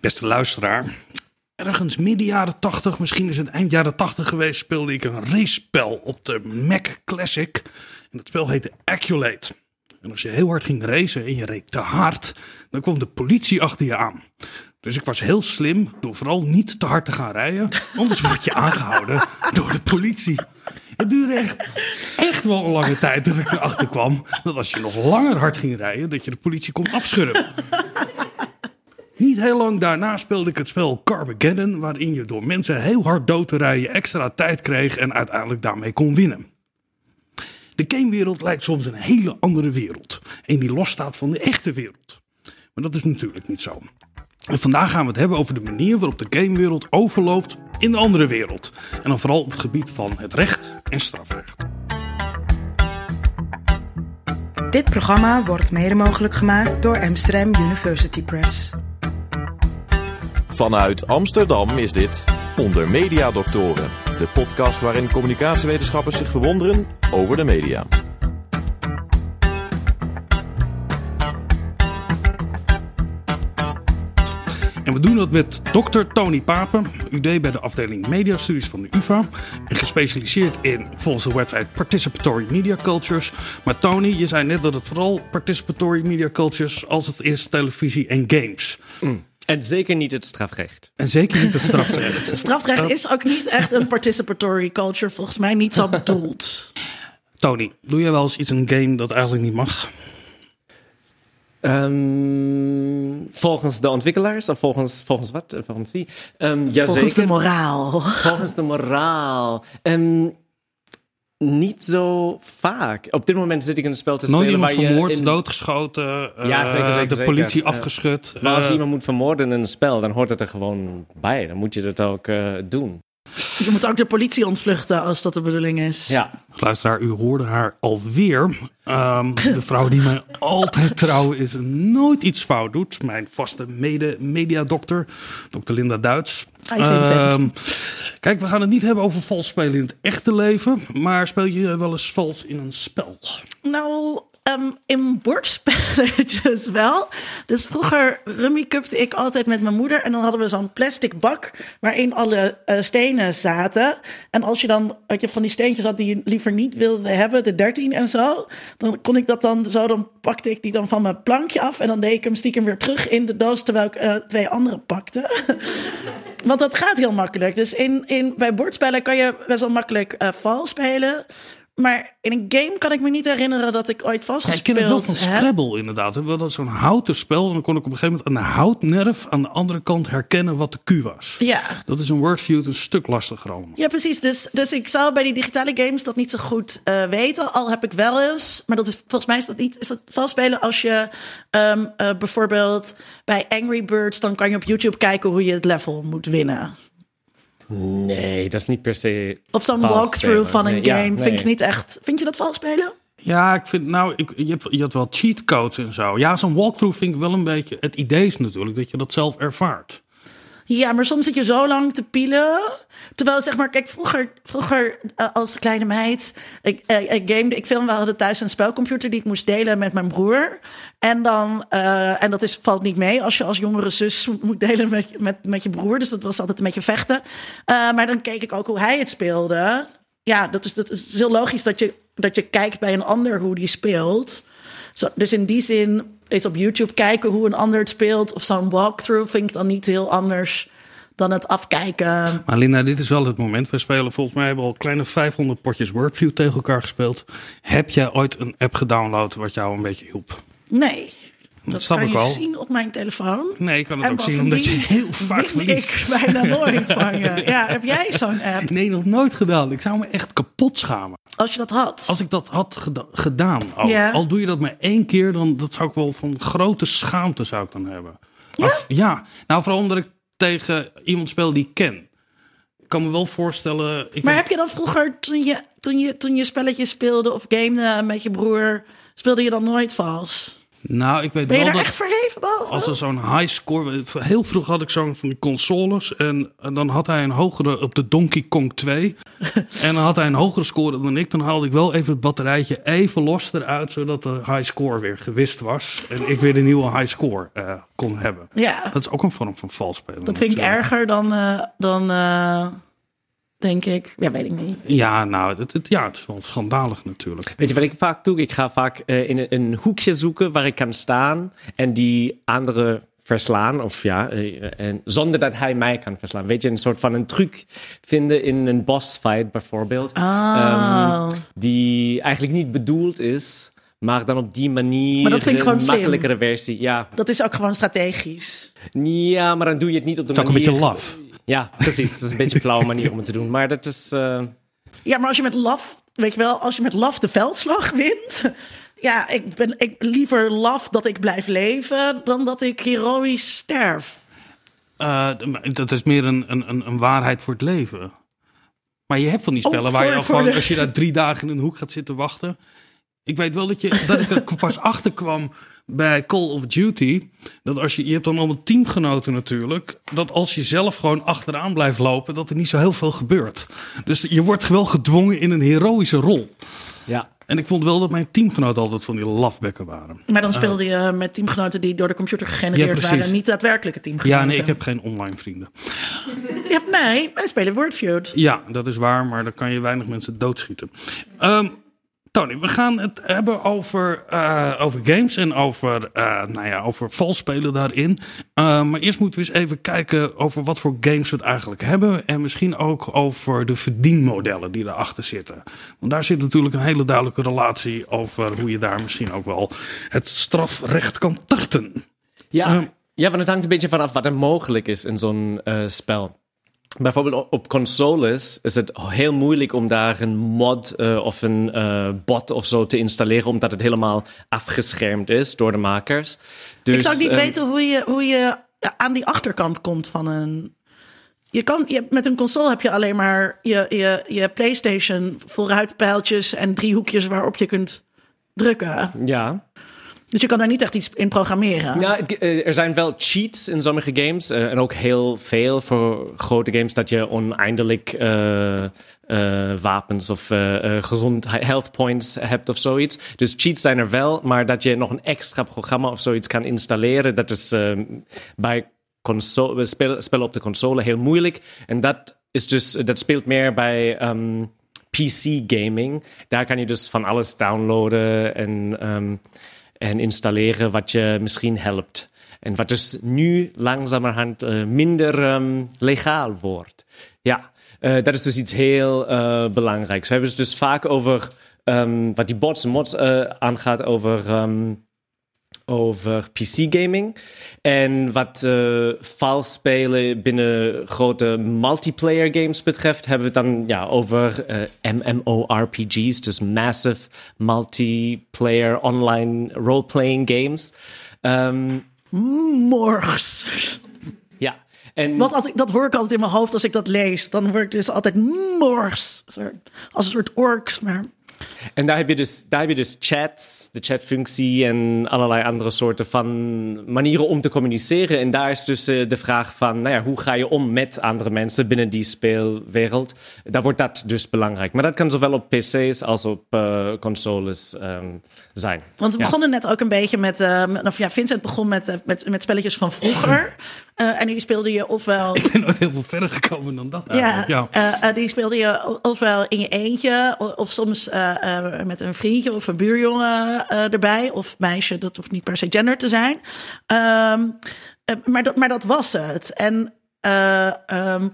Beste luisteraar, ergens midden jaren 80, misschien is het eind jaren 80 geweest, speelde ik een race-spel op de Mac Classic. En dat spel heette Acculate. En als je heel hard ging racen en je reed te hard, dan kwam de politie achter je aan. Dus ik was heel slim door vooral niet te hard te gaan rijden, anders word je aangehouden door de politie. Het duurde echt, echt wel een lange tijd dat ik erachter kwam dat als je nog langer hard ging rijden, dat je de politie kon afschudden. Niet heel lang daarna speelde ik het spel Carmageddon, waarin je door mensen heel hard dood te rijden extra tijd kreeg en uiteindelijk daarmee kon winnen. De gamewereld lijkt soms een hele andere wereld, een die losstaat van de echte wereld. Maar dat is natuurlijk niet zo. En vandaag gaan we het hebben over de manier waarop de gamewereld overloopt in de andere wereld. En dan vooral op het gebied van het recht en strafrecht. Dit programma wordt mede mogelijk gemaakt door Amsterdam University Press. Vanuit Amsterdam is dit Onder Media Doctoren, de podcast waarin communicatiewetenschappers zich verwonderen over de media. En we doen dat met dokter Tony Papen, UD bij de afdeling Mediastudies van de UvA. En gespecialiseerd in, volgens de website, Participatory Media Cultures. Maar Tony, je zei net dat het vooral Participatory Media Cultures als het is televisie en games. En zeker niet het strafrecht. En zeker niet het strafrecht. Strafrecht is ook niet echt een participatory culture, volgens mij niet zo bedoeld. Tony, doe jij wel eens iets in een game dat eigenlijk niet mag? Ehm, volgens de ontwikkelaars of volgens, volgens wat? Eh, Volgens wie? Ehm ja, Volgens zeker. de moraal. Volgens de moraal. Ehm, niet zo vaak. Op dit moment zit ik in een spel te Nooit spelen iemand waar je vermoord, in- doodgeschoten, eh, Ja, zeker, zeker, de politie Eh, afgeschud. Maar als eh, je iemand moet vermoorden in een spel, dan hoort het er gewoon bij. Dan moet je dat ook eh, doen. Je moet ook de politie ontvluchten als dat de bedoeling is. Ja. Luisteraar, u hoorde haar alweer. Ehm, de vrouw die mij altijd trouw is en nooit iets fout doet. Mijn vaste mede-mediadokter, dokter Linda Duits. Ehm, kijk, we gaan het niet hebben over vals spelen in het echte leven. Maar speel je wel eens vals in een spel? Nou, ehm, in bordspelletjes wel. Dus vroeger rummikupte ik altijd met mijn moeder. En dan hadden we zo'n plastic bak waarin alle eh, stenen zaten. En als je dan had je van die steentjes had die je liever niet wilde hebben, de 13 en zo. Dan kon ik dat dan zo, dan pakte ik die dan van mijn plankje af. En dan deed ik hem stiekem weer terug in de doos terwijl ik eh, twee andere pakte. Want dat gaat heel makkelijk. Dus in, in, bij bordspellen kan je best wel makkelijk eh vals spelen. Maar in een game kan ik me niet herinneren dat ik ooit vals Ja, ik ken het wel van heb. Scrabble inderdaad. We hadden zo'n houten spel. En dan kon ik op een gegeven moment aan de houtnerf aan de andere kant herkennen wat de Q was. Ja. Dat is een wordview een stuk lastiger allemaal. Ja, precies. Dus, dus ik zou bij die digitale games dat niet zo goed eh, weten. Al heb ik wel eens. Maar dat is, volgens mij is dat niet. Is dat vals spelen als je ehm, eh, bijvoorbeeld bij Angry Birds. dan kan je op YouTube kijken hoe je het level moet winnen. Nee, dat is niet per se. Of zo'n walkthrough spelen. van een Nee, ja, game. Vind ik niet echt. Vind je dat vals spelen? Ja, ik vind, nou, ik, je, hebt, je had wel cheatcodes en zo. Ja, zo'n walkthrough vind ik wel een beetje. Het idee is natuurlijk dat je dat zelf ervaart. Ja, maar soms zit je zo lang te pielen. Terwijl, zeg maar, kijk, vroeger, vroeger eh, als kleine meid, ik, eh, ik gamede, ik film, we hadden thuis een spelcomputer die ik moest delen met mijn broer. En dan, eh, en dat is, valt niet mee als je als jongere zus moet delen met, met, met je broer. Dus dat was altijd een beetje vechten. Maar dan keek ik ook hoe hij het speelde. Ja, dat is, dat is heel logisch dat je, dat je kijkt bij een ander hoe die speelt. Zo, dus in die zin is op YouTube kijken hoe een ander het speelt. Of zo'n walkthrough vind ik dan niet heel anders dan het afkijken. Maar Linda, dit is wel het moment. We spelen volgens mij hebben we al kleine 500 potjes Wordview tegen elkaar gespeeld. Heb jij ooit een app gedownload wat jou een beetje hielp? Nee. Dat snap kan ik je al. zien op mijn telefoon. Nee, ik kan het En ook zien omdat je heel vaak verliest. ik bijna nooit van je. Ja, heb jij zo'n app? Nee, nog nooit gedaan. Ik zou me echt kapot schamen. Als je dat had. Als ik dat had geda- gedaan. Ja. al doe je dat maar één keer, dan dat zou ik wel van grote schaamte zou ik dan hebben. Maar, ja, nou vooral omdat ik tegen iemand speel die ik ken. Ik kan me wel voorstellen. Ik Maar heb je dan vroeger, toen je, toen je, toen je spelletjes speelde of gamede met je broer, speelde je dan nooit vals? Nou, ik weet Ben je wel daar dat echt verheven boven? als er zo'n high score... Heel vroeg had ik zo'n van die consoles. En, en dan had hij een hogere op de Donkey Kong 2. en dan had hij een hogere score dan ik. Dan haalde ik wel even het batterijtje even los eruit... zodat de high score weer gewist was. En ik weer de nieuwe high score eh, kon hebben. ja, Dat is ook een vorm van vals spelen. dat vind ik erger dan, eh, dan eh, denk ik. Ja, weet ik niet. Ja, nou, het, het- ja, het is wel schandalig natuurlijk. Weet je wat ik vaak doe? Ik ga vaak eh, in een, een hoekje zoeken waar ik kan staan en die andere verslaan. Of ja, eh, en zonder dat hij mij kan verslaan. Weet je, een soort van een truc vinden in een boss fight bijvoorbeeld. Oh. Ehm, die eigenlijk niet bedoeld is, maar dan op die manier Maar dat vind ik gewoon een slim. makkelijkere versie. Ja. Dat is ook gewoon strategisch. ja, maar dan doe je het niet op de Het is ook een manier... beetje laf. Ja, precies. Dat is een beetje een flauwe manier om het te doen. Maar dat is... eh, Ja, maar als je met laf, weet je wel, als je met laf de veldslag wint. Ja, ik ben ik liever laf dat ik blijf leven dan dat ik heroïs sterf. Eh, dat is meer een, een, een, een waarheid voor het leven. Maar je hebt van die Oh, spellen waar je al de- als je daar drie dagen in een hoek gaat zitten wachten. Ik weet wel dat, je, dat ik er pas achter kwam bij Call of Duty. Dat als je, je hebt dan allemaal teamgenoten natuurlijk. Dat als je zelf gewoon achteraan blijft lopen, dat er niet zo heel veel gebeurt. Dus je wordt wel gedwongen in een heroïsche rol. ja. En ik vond wel dat mijn teamgenoten altijd van die lafbekken waren. Maar dan speelde je met teamgenoten die door de computer gegenereerd waren, niet daadwerkelijke teamgenoten. Ja, nee, ik heb geen online vrienden. Je hebt mij, wij spelen Wordfeud. Ja, dat is waar, maar dan kan je weinig mensen doodschieten. Ehm, Tony, we gaan het hebben over, eh, over games en over, eh nou ja, over vals spelen daarin. Eh, maar eerst moeten we eens even kijken over wat voor games we het eigenlijk hebben. En misschien ook over de verdienmodellen die erachter zitten. Want daar zit natuurlijk een hele duidelijke relatie over hoe je daar misschien ook wel het strafrecht kan tarten. Ja, Ehm. ja, want het hangt een beetje vanaf wat er mogelijk is in zo'n spel. Bijvoorbeeld op- consoles is het heel moeilijk om daar een mod eh, of een eh, bot of zo te installeren, omdat het helemaal afgeschermd is door de makers. Dus, ik zou niet ehm, weten hoe je, hoe je aan die achterkant komt van een. Je kan, je, met een console heb je alleen maar je, je, je PlayStation vooruitpijltjes en drie hoekjes waarop je kunt drukken. Ja, Dus je kan daar niet echt iets in programmeren. Ja, eh, er zijn wel cheats in sommige games. eh, en ook heel veel voor grote games dat je oneindelijk eh, wapens of gezond health points hebt of zoiets. Dus cheats zijn er wel, maar dat je nog een extra programma of zoiets kan installeren, dat is bij console, spel- op de console heel moeilijk. En dat is dus, dat speelt meer bij ehm, PC gaming. Daar kan je dus van alles downloaden en, ehm, en installeren wat je misschien helpt. En wat dus nu langzamerhand eh, minder ehm, legaal wordt. Ja, eh, dat is dus iets heel eh, belangrijks. We hebben het dus vaak over ehm, wat die bots en mods aangaat, over ehm, over PC-gaming. En wat vals spelen binnen grote multiplayer games betreft, hebben we het dan ja, over eh, MMORPG's, dus Massive Multiplayer Online Role-Playing Games. Ehm, Morgs. ja, en Want altijd, dat hoor ik altijd in mijn hoofd als ik dat lees. Dan word ik dus altijd morgs. Als een soort orks, maar... En daar heb, je dus, daar heb je dus chats, de chatfunctie en allerlei andere soorten van manieren om te communiceren. En daar is dus eh, de vraag van, nou ja, hoe ga je om met andere mensen binnen die speelwereld? Daar wordt dat dus belangrijk. Maar dat kan zowel op PC's als op eh, consoles ehm, zijn. Want we Ja. begonnen net ook een beetje met... eh, of ja, Vincent begon met, met, met spelletjes van vroeger. Eh, en die speelde je ofwel... Ik ben nooit heel veel verder gekomen dan dat Ja, eigenlijk. Ja. eh, eh, die speelde je ofwel in je eentje, of soms met een vriendje of een buurjongen erbij, of meisje, dat hoeft niet per se gender te zijn. Ehm, eh, maar, dat, maar dat was het. En eh, ehm,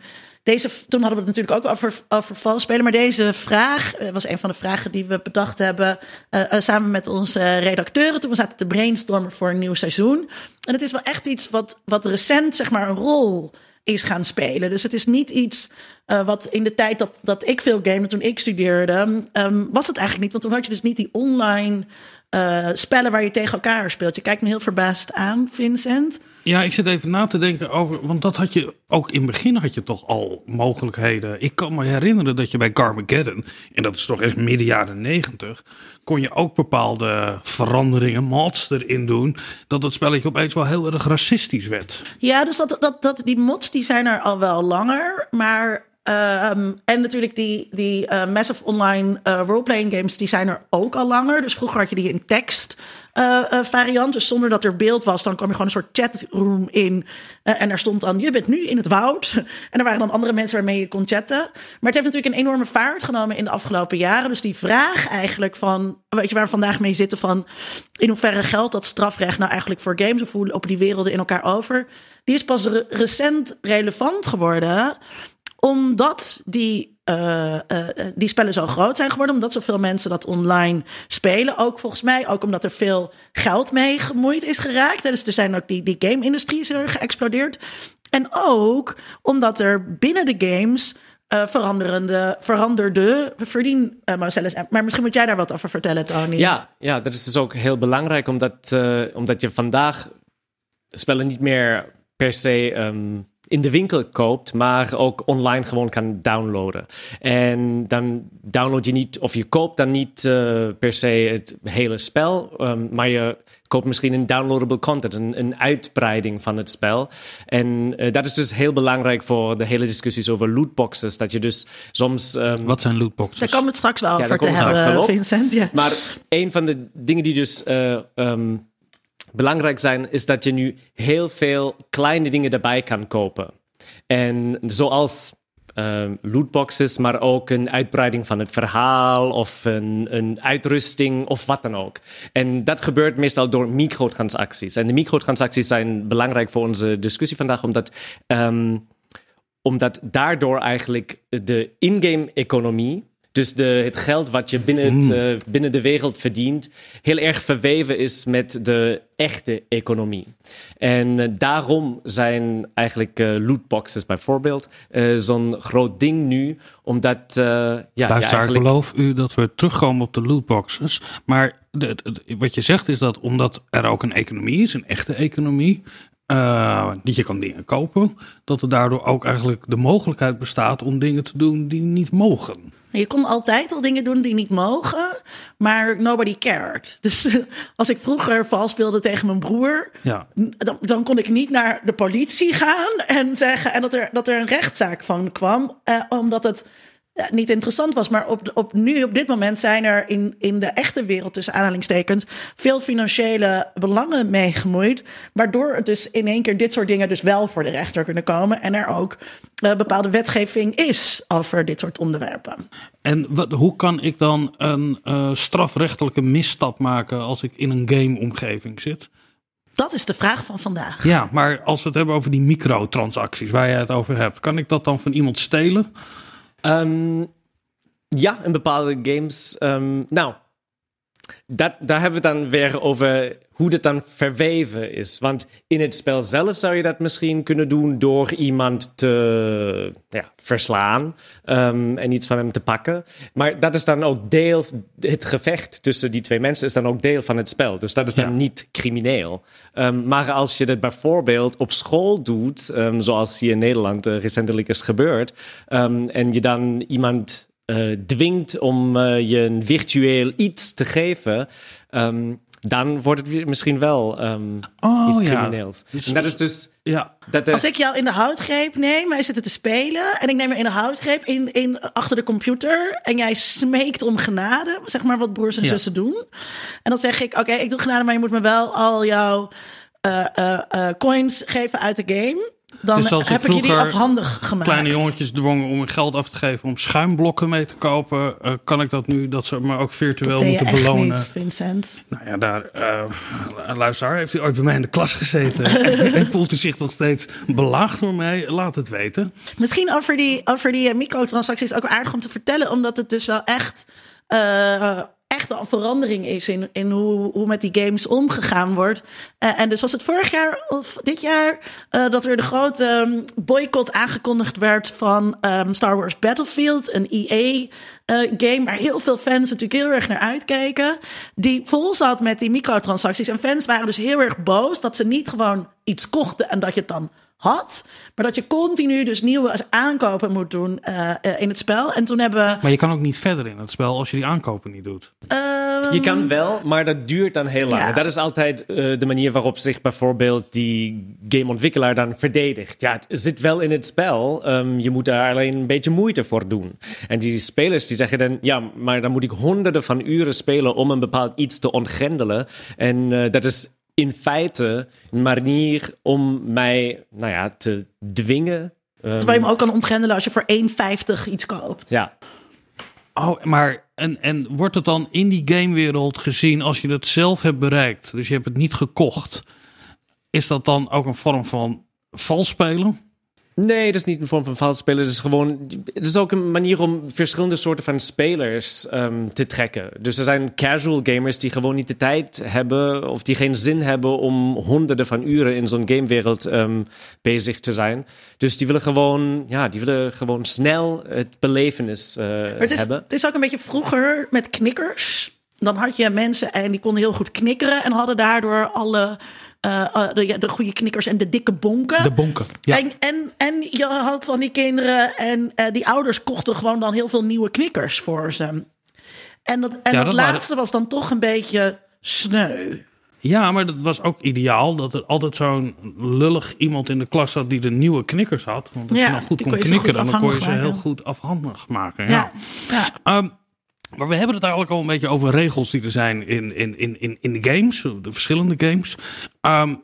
deze, toen hadden we het natuurlijk ook over, over vals spelen, maar deze vraag eh, was een van de vragen die we bedacht hebben eh, eh, samen met onze redacteuren toen we zaten te brainstormen voor een nieuw seizoen. En het is wel echt iets wat, wat recent zeg maar een rol is gaan spelen. Dus het is niet iets wat in de tijd dat, dat ik veel gamede, toen ik studeerde, ehm, was het eigenlijk niet. Want toen had je dus niet die online spellen waar je tegen elkaar speelt. Je kijkt me heel verbaasd aan, Vincent. Ja, ik zit even na te denken over. Want dat had je ook in het begin had je toch al mogelijkheden. Ik kan me herinneren dat je bij Carmageddon, en dat is toch eens midden jaren negentig, kon je ook bepaalde veranderingen, mods erin doen. Dat het spelletje opeens wel heel erg racistisch werd. Ja, dus dat, dat, dat, die mods die zijn er al wel langer. Maar ehm, en natuurlijk die, die eh, Massive Online uh, roleplaying games, die zijn er ook al langer. Dus vroeger had je die in tekst uh, variant. Dus zonder dat er beeld was, dan kwam je gewoon een soort chatroom in. en daar stond dan, je bent nu in het woud. en er waren dan andere mensen waarmee je kon chatten. Maar het heeft natuurlijk een enorme vaart genomen in de afgelopen jaren. Dus die vraag eigenlijk van, weet je waar we vandaag mee zitten van... in hoeverre geldt dat strafrecht nou eigenlijk voor games? Of hoe lopen die werelden in elkaar over? Die is pas re recent relevant geworden omdat die, uh, uh, die spellen zo groot zijn geworden, omdat zoveel mensen dat online spelen. Ook volgens mij, ook omdat er veel geld mee gemoeid is geraakt. Dus er zijn ook die, die game-industrie er geëxplodeerd. En ook omdat er binnen de games uh, veranderende, veranderde verdien, uh. Maar misschien moet jij daar wat over vertellen, Tony. Ja, ja dat is dus ook heel belangrijk, omdat, omdat je vandaag spellen niet meer per se um, in de winkel koopt, maar ook online gewoon kan downloaden. En dan download je niet, of je koopt dan niet uh, per se het hele spel, um, maar je koopt misschien een downloadable content, een, een uitbreiding van het spel. En uh, dat is dus heel belangrijk voor de hele discussies over lootboxes. Dat je dus soms. Um, Wat zijn lootboxes? Daar komen we het straks wel over te hebben, Vincent. Ja. Maar een van de dingen die dus. Uh, um, belangrijk zijn, is dat je nu heel veel kleine dingen erbij kan kopen. En zoals uh, lootboxes, maar ook een uitbreiding van het verhaal of een, een, uitrusting of wat dan ook. En dat gebeurt meestal door microtransacties. En de microtransacties zijn belangrijk voor onze discussie vandaag, omdat. Um, omdat daardoor eigenlijk de in-game economie dus de, het geld wat je binnen, het, uh, binnen de wereld verdient, heel erg verweven is met de echte economie. En uh, daarom zijn eigenlijk uh, lootboxes bijvoorbeeld zo'n groot ding nu, omdat ja, Luister, eigenlijk... beloof u dat we terugkomen op de lootboxes. Maar de, de, wat je zegt is dat omdat er ook een economie is, een echte economie, uh, dat je kan dingen kopen, dat er daardoor ook eigenlijk de mogelijkheid bestaat om dingen te doen die niet mogen. Je kon altijd al dingen doen die niet mogen, maar nobody cared. Dus als ik vroeger vals speelde tegen mijn broer, ja. dan, dan, kon ik niet naar de politie gaan en zeggen en dat er, dat er een rechtszaak van kwam, eh, omdat het ja, niet interessant was. Maar op, op, nu, op dit moment zijn er in, in de echte wereld, tussen aanhalingstekens, veel financiële belangen mee gemoeid. Waardoor het dus in één keer dit soort dingen dus wel voor de rechter kunnen komen. En er ook uh, bepaalde wetgeving is over dit soort onderwerpen. En wat, hoe kan ik dan een uh, strafrechtelijke misstap maken als ik in een game-omgeving zit? Dat is de vraag van vandaag. Ja, maar als we het hebben over die microtransacties waar je het over hebt, kan ik dat dan van iemand stelen? Um, ja, in bepaalde games. Um, nou, dat, daar hebben we het dan weer over hoe dat dan verweven is. Want in het spel zelf zou je dat misschien kunnen doen door iemand te ja, verslaan um, en iets van hem te pakken. Maar dat is dan ook deel, het gevecht tussen die twee mensen is dan ook deel van het spel. Dus dat is dan ja. niet crimineel. Um, maar als je dat bijvoorbeeld op school doet, um, zoals hier in Nederland uh, recentelijk is gebeurd, en je dan iemand uh, dwingt om uh, je een virtueel iets te geven, um, dan wordt het misschien wel um, oh, iets crimineels. Ja. Dus, en dat is dus. Ja. Dat de... Als ik jou in de houtgreep neem, wij zitten te spelen en ik neem je in de houtgreep in, in, achter de computer en jij smeekt om genade, zeg maar wat broers en ja. zussen doen. En dan zeg ik: Oké, okay, ik doe genade, maar je moet me wel al jouw uh, uh, coins geven uit de game. Dan dus als heb ik ik jullie afhandig gemaakt. kleine jongetjes dwongen om geld af te geven om schuimblokken mee te kopen, uh, kan ik dat nu dat ze me ook virtueel dat moeten belonen? Niet, Vincent. Nou ja, daar uh, luister, heeft u ooit bij mij in de klas gezeten en voelt u zich nog steeds belaagd door mij? Laat het weten. Misschien over die, over die microtransacties ook aardig om te vertellen, omdat het dus wel echt. Uh, echt een verandering is in, in hoe, hoe met die games omgegaan wordt. Eh, en dus was het vorig jaar of dit jaar eh, dat er de grote ehm, boycott aangekondigd werd van ehm, Star Wars Battlefield, een EA. eh, waar heel veel fans natuurlijk heel erg naar uitkeken. Die vol zat met die microtransacties. En fans waren dus heel erg boos dat ze niet gewoon iets kochten en dat je het dan had. Maar dat je continu dus nieuwe aankopen moet doen eh, eh, in het spel. En toen hebben... Maar je kan ook niet verder in het spel als je die aankopen niet doet. ehm, Je kan wel, maar dat duurt dan heel lang. Ja. Dat is altijd eh, de manier waarop zich bijvoorbeeld die gameontwikkelaar dan verdedigt. Ja, het zit wel in het spel. ehm, je moet daar alleen een beetje moeite voor doen. En die spelers die zeggen dan, ja, maar dan moet ik honderden van uren spelen om een bepaald iets te ontgrendelen. En eh, dat is in feite een manier om mij, nou ja, te dwingen. ehm, Terwijl je hem ook kan ontgrendelen als je voor 1,50 iets koopt. ja, Oh, maar en, en wordt het dan in die gamewereld gezien als je het zelf hebt bereikt, dus je hebt het niet gekocht, is dat dan ook een vorm van vals spelen? Nee, dat is niet een vorm van vals spelen. Het is gewoon. Het is ook een manier om verschillende soorten van spelers ehm, te trekken. Dus er zijn casual gamers die gewoon niet de tijd hebben. of die geen zin hebben om honderden van uren in zo'n gamewereld ehm, bezig te zijn. Dus die willen gewoon. Ja, die willen gewoon snel het belevenis eh, Maar het is, hebben. het is ook een beetje vroeger met knikkers. Dan had je mensen en die konden heel goed knikkeren. En hadden daardoor alle eh, de, ja, de goede knikkers en de dikke bonken. De bonken. Ja. En, en, en je had van die kinderen en eh, die ouders kochten gewoon dan heel veel nieuwe knikkers voor ze. En dat, en Ja, dat, waren- laatste was dan toch een beetje sneu. ja, maar dat was ook ideaal dat er altijd zo'n lullig iemand in de klas zat die de nieuwe knikkers had. Want als Ja, je dan goed kon kon knikken, goed dan kon je ze heel goed afhandig maken. Ja. Ja. ja. Maar we hebben het eigenlijk al een beetje over regels die er zijn in, in, in, in, in de games, de verschillende games. Ehm,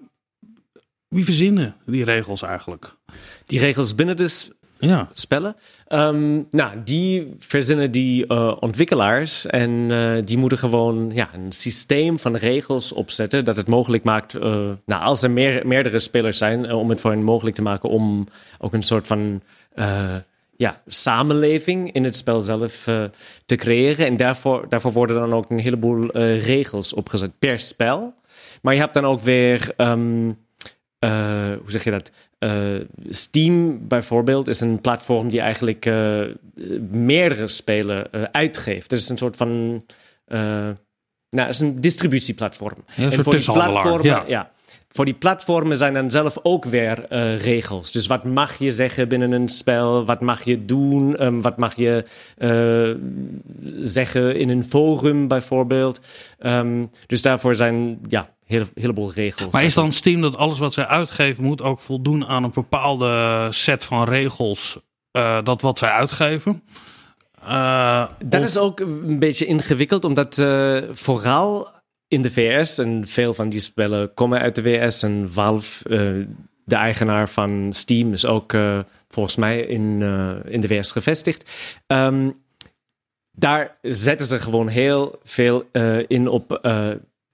wie verzinnen die regels eigenlijk? Die regels binnen de s- Ja. spellen. Ehm, nou, die verzinnen die eh, ontwikkelaars en eh, die moeten gewoon ja, een systeem van regels opzetten dat het mogelijk maakt, eh, nou, als er meer, meerdere spelers zijn, om het voor hen mogelijk te maken om ook een soort van ja, samenleving in het spel zelf eh, te creëren. En daarvoor, daarvoor worden dan ook een heleboel eh, regels opgezet per spel. Maar je hebt dan ook weer, ehm, eh, hoe zeg je dat? Steam bijvoorbeeld is een platform die eigenlijk meerdere spelen uitgeeft. Het is een soort van, nou, het is een distributieplatform. een En soort voor die platformen, ja. Voor die platformen zijn dan zelf ook weer eh, regels. Dus wat mag je zeggen binnen een spel? Wat mag je doen? Ehm, wat mag je eh, zeggen in een forum bijvoorbeeld? Ehm, dus daarvoor zijn ja, een heleboel regels. Maar is dan Steam dat alles wat zij uitgeven moet ook voldoen aan een bepaalde set van regels? eh, dat wat zij uitgeven? Dat of- is ook een beetje ingewikkeld, omdat vooral in de VS, en veel van die spellen komen uit de VS, en Valve, eh, de eigenaar van Steam, is ook eh, volgens mij in, eh, in de VS gevestigd. Ehm, daar zetten ze gewoon heel veel in op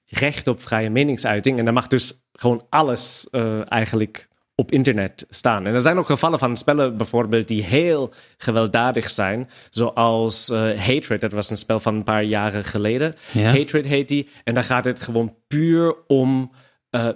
recht op vrije meningsuiting. En daar mag dus gewoon alles eigenlijk op internet staan. En er zijn ook gevallen van spellen bijvoorbeeld die heel gewelddadig zijn. Zoals eh, Hatred, dat was een spel van een paar jaren geleden. Ja. Hatred heet die. En daar gaat het gewoon puur om eh,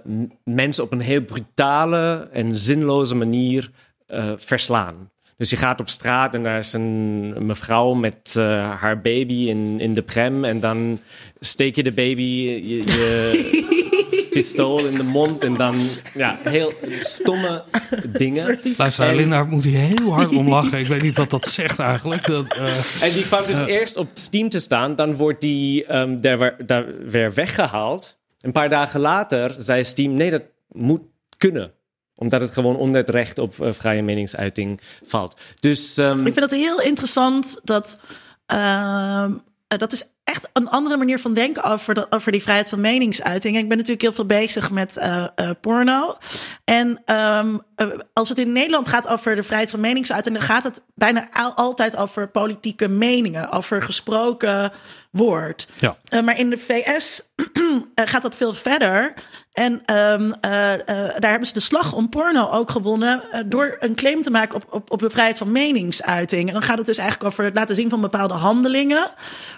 mensen op een heel brutale en zinloze manier eh, verslaan. Dus je gaat op straat en daar is een mevrouw met haar baby in, in de prem. En dan steek je de baby je, je pistool in de mond. En dan, ja, heel stomme dingen. Luister, En- Linda moet hier heel hard om lachen. Ik weet niet wat dat zegt eigenlijk. Dat, eh, En die kwam dus eerst op Steam te staan. Dan wordt die ehm, daar, weer- daar weer weggehaald. Een paar dagen later zei Steam: nee, dat moet kunnen. Omdat het gewoon onder het recht op eh, vrije meningsuiting valt. Dus ehm, Ik vind het heel interessant dat. ehm, eh, dat is echt een andere manier van denken over, de, over die vrijheid van meningsuiting. Ik ben natuurlijk heel veel bezig met eh, eh, porno. En ehm, eh, als het in Nederland gaat over de vrijheid van meningsuiting, dan gaat het bijna al- altijd over politieke meningen, over gesproken woord. ja. Maar in de VS gaat dat veel verder. En eh, eh, daar hebben ze de slag om porno ook gewonnen eh, door een claim te maken op, op, op de vrijheid van meningsuiting. En dan gaat het dus eigenlijk over het laten zien van bepaalde handelingen.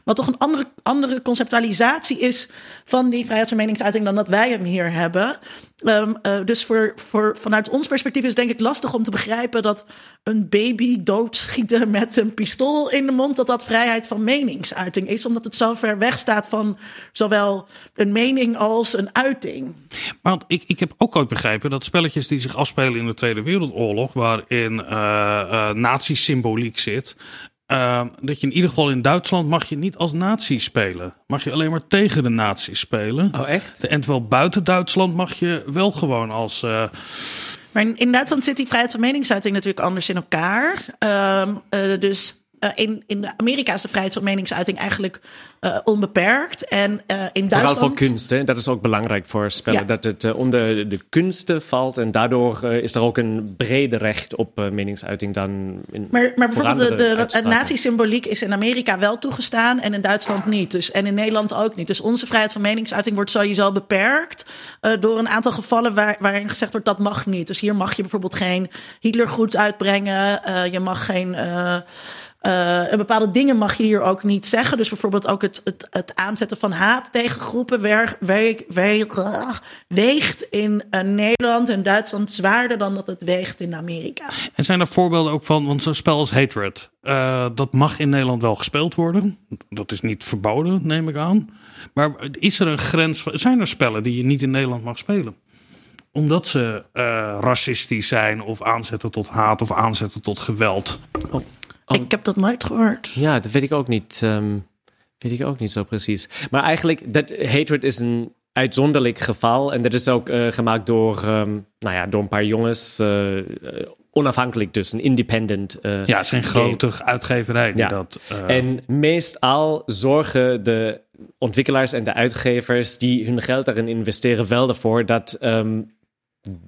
Wat toch een andere, andere conceptualisatie is van die vrijheid van meningsuiting dan dat wij hem hier hebben. Ehm, eh, dus voor, voor, vanuit ons perspectief is het denk ik lastig om te begrijpen dat een baby doodschieten met een pistool in de mond, dat dat vrijheid van meningsuiting is, omdat het zo ver weg staat van zowel een mening als een uiting. Maar want ik, ik heb ook ooit begrepen dat spelletjes die zich afspelen in de Tweede Wereldoorlog, waarin eh eh, nazi-symboliek zit, eh, dat je in ieder geval in Duitsland mag je niet als nazi spelen. Mag je alleen maar tegen de nazi's spelen. Oh, echt? En terwijl buiten Duitsland mag je wel gewoon als... eh, Maar in, Duitsland zit die vrijheid van meningsuiting natuurlijk anders in elkaar. Ehm, eh, dus eh, in, in Amerika is de vrijheid van meningsuiting eigenlijk eh, onbeperkt. En eh, in Vooral Duitsland. voor kunst, hè? dat is ook belangrijk voor spellen. Ja. Dat het onder de kunsten valt en daardoor is er ook een breder recht op meningsuiting dan in Maar, maar voor bijvoorbeeld de, de, nazi-symboliek is in Amerika wel toegestaan en in Duitsland niet. Dus, en in Nederland ook niet. Dus onze vrijheid van meningsuiting wordt sowieso beperkt door een aantal gevallen waar, waarin gezegd wordt dat mag niet. Dus hier mag je bijvoorbeeld geen Hitlergoed uitbrengen. eh, je mag geen. Eh, eh, bepaalde dingen mag je hier ook niet zeggen. Dus bijvoorbeeld ook het, het, het aanzetten van haat tegen groepen wer- we- we- weegt in eh, Nederland en Duitsland zwaarder dan dat het weegt in Amerika. En zijn er voorbeelden ook van, want zo'n spel als Hatred, eh, dat mag in Nederland wel gespeeld worden. Dat is niet verboden, neem ik aan. Maar is er een grens? Zijn er spellen die je niet in Nederland mag spelen? Omdat ze eh, racistisch zijn of aanzetten tot haat of aanzetten tot geweld. Oh. Ik heb dat nooit gehoord. Ja, dat weet ik ook niet. ehm, weet ik ook niet zo precies. Maar eigenlijk, dat hatred is een uitzonderlijk geval. En dat is ook eh, gemaakt door, ehm, nou ja, door een paar jongens. eh, eh, onafhankelijk dus, een independent. eh, Ja, het zijn game. grote uitgeverijen die Ja. dat... eh, En meestal zorgen de ontwikkelaars en de uitgevers die hun geld daarin investeren wel ervoor dat ehm,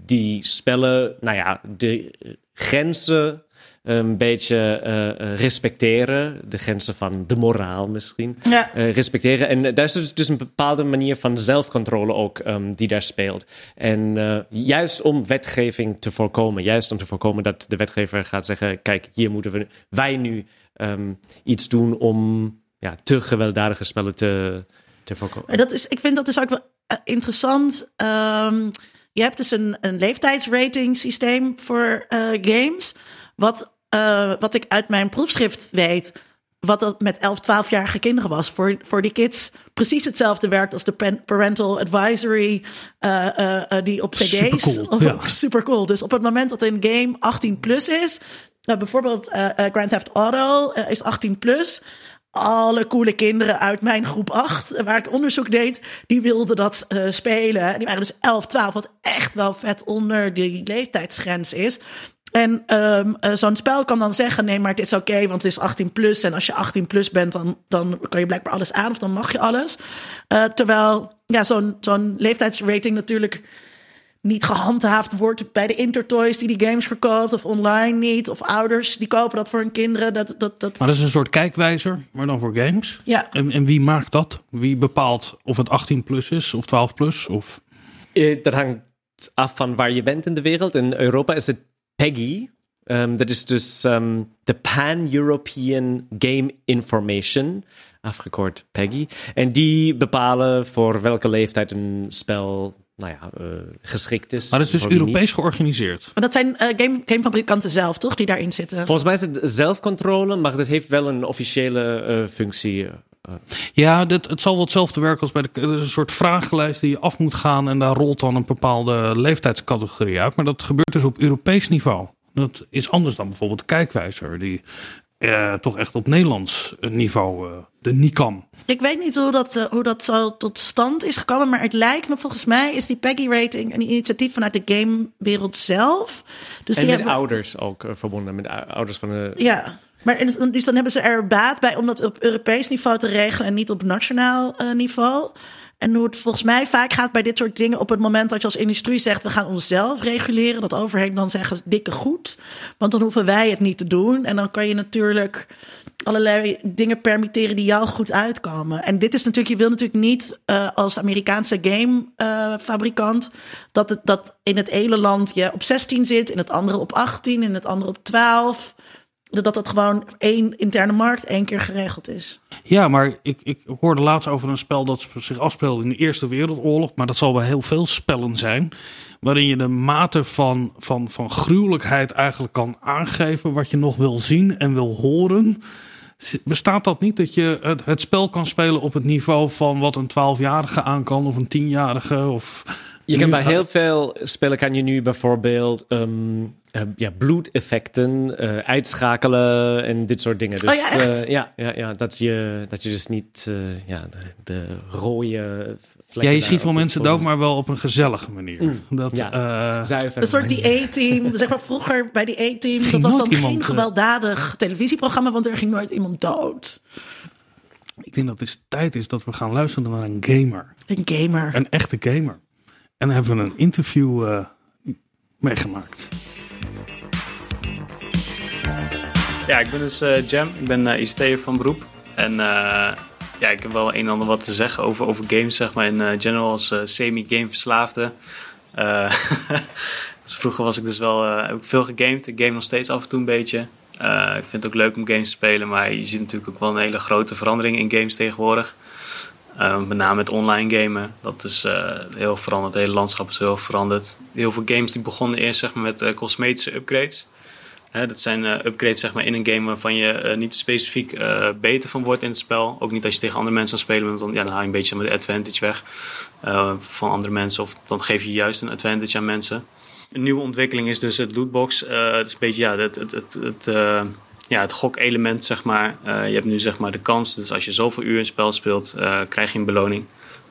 die spellen, nou ja, de grenzen een beetje eh, eh, respecteren. De grenzen van de moraal misschien. Ja. eh, respecteren. En daar is dus, dus een bepaalde manier van zelfcontrole ook ehm, die daar speelt. En juist om wetgeving te voorkomen, juist om te voorkomen dat de wetgever gaat zeggen: kijk, hier moeten we, wij nu ehm, iets doen om ja, te gewelddadige spellen te, te voorkomen. Dat is, ik vind dat dus ook wel interessant. Ehm, je hebt dus een, een leeftijdsrating systeem voor games. Wat, eh, wat ik uit mijn proefschrift weet. Wat dat met 11, 12-jarige kinderen was. Voor, voor die kids precies hetzelfde werkt als de parental advisory. eh, eh, die op CD's. Supercool, ja. Super cool. Dus op het moment dat een game 18 plus is. nou, bijvoorbeeld Grand Theft Auto is 18 plus alle coole kinderen uit mijn groep 8, waar ik onderzoek deed, die wilden dat spelen. Die waren dus 11, 12, wat echt wel vet onder die leeftijdsgrens is. En ehm, eh, zo'n spel kan dan zeggen: nee, maar het is oké, want het is 18 plus. En als je 18 plus bent, dan, dan kan je blijkbaar alles aan of dan mag je alles. Eh, terwijl ja, zo'n zo'n leeftijdsrating natuurlijk niet gehandhaafd wordt bij de Intertoys die die games verkoopt, of online niet, of ouders die kopen dat voor hun kinderen. Dat, dat, dat, Maar dat is een soort kijkwijzer, maar dan voor games. ja. En, en wie maakt dat? Wie bepaalt of het 18 plus is of 12 plus? Of... Eh, dat hangt af van waar je bent in de wereld. In Europa is het PEGI. Ehm, dat is dus ehm, de Pan-European Game Information, afgekort PEGI. En die bepalen voor welke leeftijd een spel nou ja, eh, geschikt is. Maar dat is dus niet. Europees georganiseerd. Maar dat zijn eh, game, gamefabrikanten zelf, toch? Die daarin zitten. Volgens mij is het zelfcontrole, maar dat heeft wel een officiële eh, functie. Ja, dit, het zal wel hetzelfde werken als bij de is een soort vragenlijst die je af moet gaan en daar rolt dan een bepaalde leeftijdscategorie uit. Maar dat gebeurt dus op Europees niveau. Dat is anders dan bijvoorbeeld de kijkwijzer, die eh, toch echt op Nederlands niveau, eh, de NICAM. Ik weet niet hoe dat, eh, hoe dat zo tot stand is gekomen, maar het lijkt me volgens mij is die PEGI-rating een initiatief vanuit de gamewereld zelf. Dus En die met hebben, ouders ook eh, verbonden, met ou- ouders van de... Ja, maar dus- dus dan hebben ze er baat bij om dat op Europees niveau te regelen en niet op nationaal eh, niveau. En hoe het volgens mij vaak gaat bij dit soort dingen op het moment dat je als industrie zegt we gaan onszelf reguleren, dat overheden dan zeggen dikke goed, want dan hoeven wij het niet te doen. En dan kan je natuurlijk allerlei dingen permitteren die jou goed uitkomen. En dit is natuurlijk, je wil natuurlijk niet uh, als Amerikaanse gamefabrikant uh, dat, het, dat in het ene land je op 16 zit, in het andere op 18, in het andere op 12 dat dat gewoon één interne markt één keer geregeld is. Ja, maar ik, ik hoorde laatst over een spel dat zich afspeelde in de Eerste Wereldoorlog. Maar dat zal bij heel veel spellen zijn. Waarin je de mate van, van, van gruwelijkheid eigenlijk kan aangeven. Wat je nog wil zien en wil horen. Bestaat dat niet dat je het, het spel kan spelen op het niveau van wat een 12-jarige aan kan? Of een 10-jarige? Of je kan bij heel veel spellen kan je nu bijvoorbeeld um, uh, ja, bloedeffecten uh, uitschakelen en dit soort dingen. Dus oh, ja, uh, ja, ja, ja, dat, je, dat je dus niet ja, de, de rode ja, je schiet wel mensen dood, maar wel op een gezellige manier. Mm, dat, ja, zuiver. Een soort die A-team, zeg maar vroeger bij die A-team, dat was dan iemand, geen gewelddadig televisieprogramma, want er ging nooit iemand dood. Ik denk dat het tijd is dat we gaan luisteren naar een gamer. Een gamer. Een echte gamer. En dan hebben we een interview uh, meegemaakt. Ja, ik ben dus uh, Jam. Ik ben uh, ICT'er van beroep. En uh, ja, ik heb wel een en ander wat te zeggen over, over games, zeg maar. In general als semi-game verslaafde. dus vroeger was ik dus wel, heb ik veel gegamed. Ik game nog steeds af en toe een beetje. ik vind het ook leuk om games te spelen. Maar je ziet natuurlijk ook wel een hele grote verandering in games tegenwoordig. Met name het online gamen. Dat is heel veranderd. Het hele landschap is heel veranderd. Heel veel games die begonnen eerst zeg maar, met cosmetische upgrades. Hè, dat zijn upgrades zeg maar, in een game waarvan je niet specifiek beter van wordt in het spel. Ook niet als je tegen andere mensen aan spelen bent. Dan, ja, dan haal je een beetje de advantage weg van andere mensen. Of dan geef je juist een advantage aan mensen. Een nieuwe ontwikkeling is dus het lootbox. het is een beetje ja, het, het, het, het ja, het gokelement, zeg maar. Uh, je hebt nu zeg maar de kans, dus als je zoveel uur een spel speelt, uh, krijg je een beloning.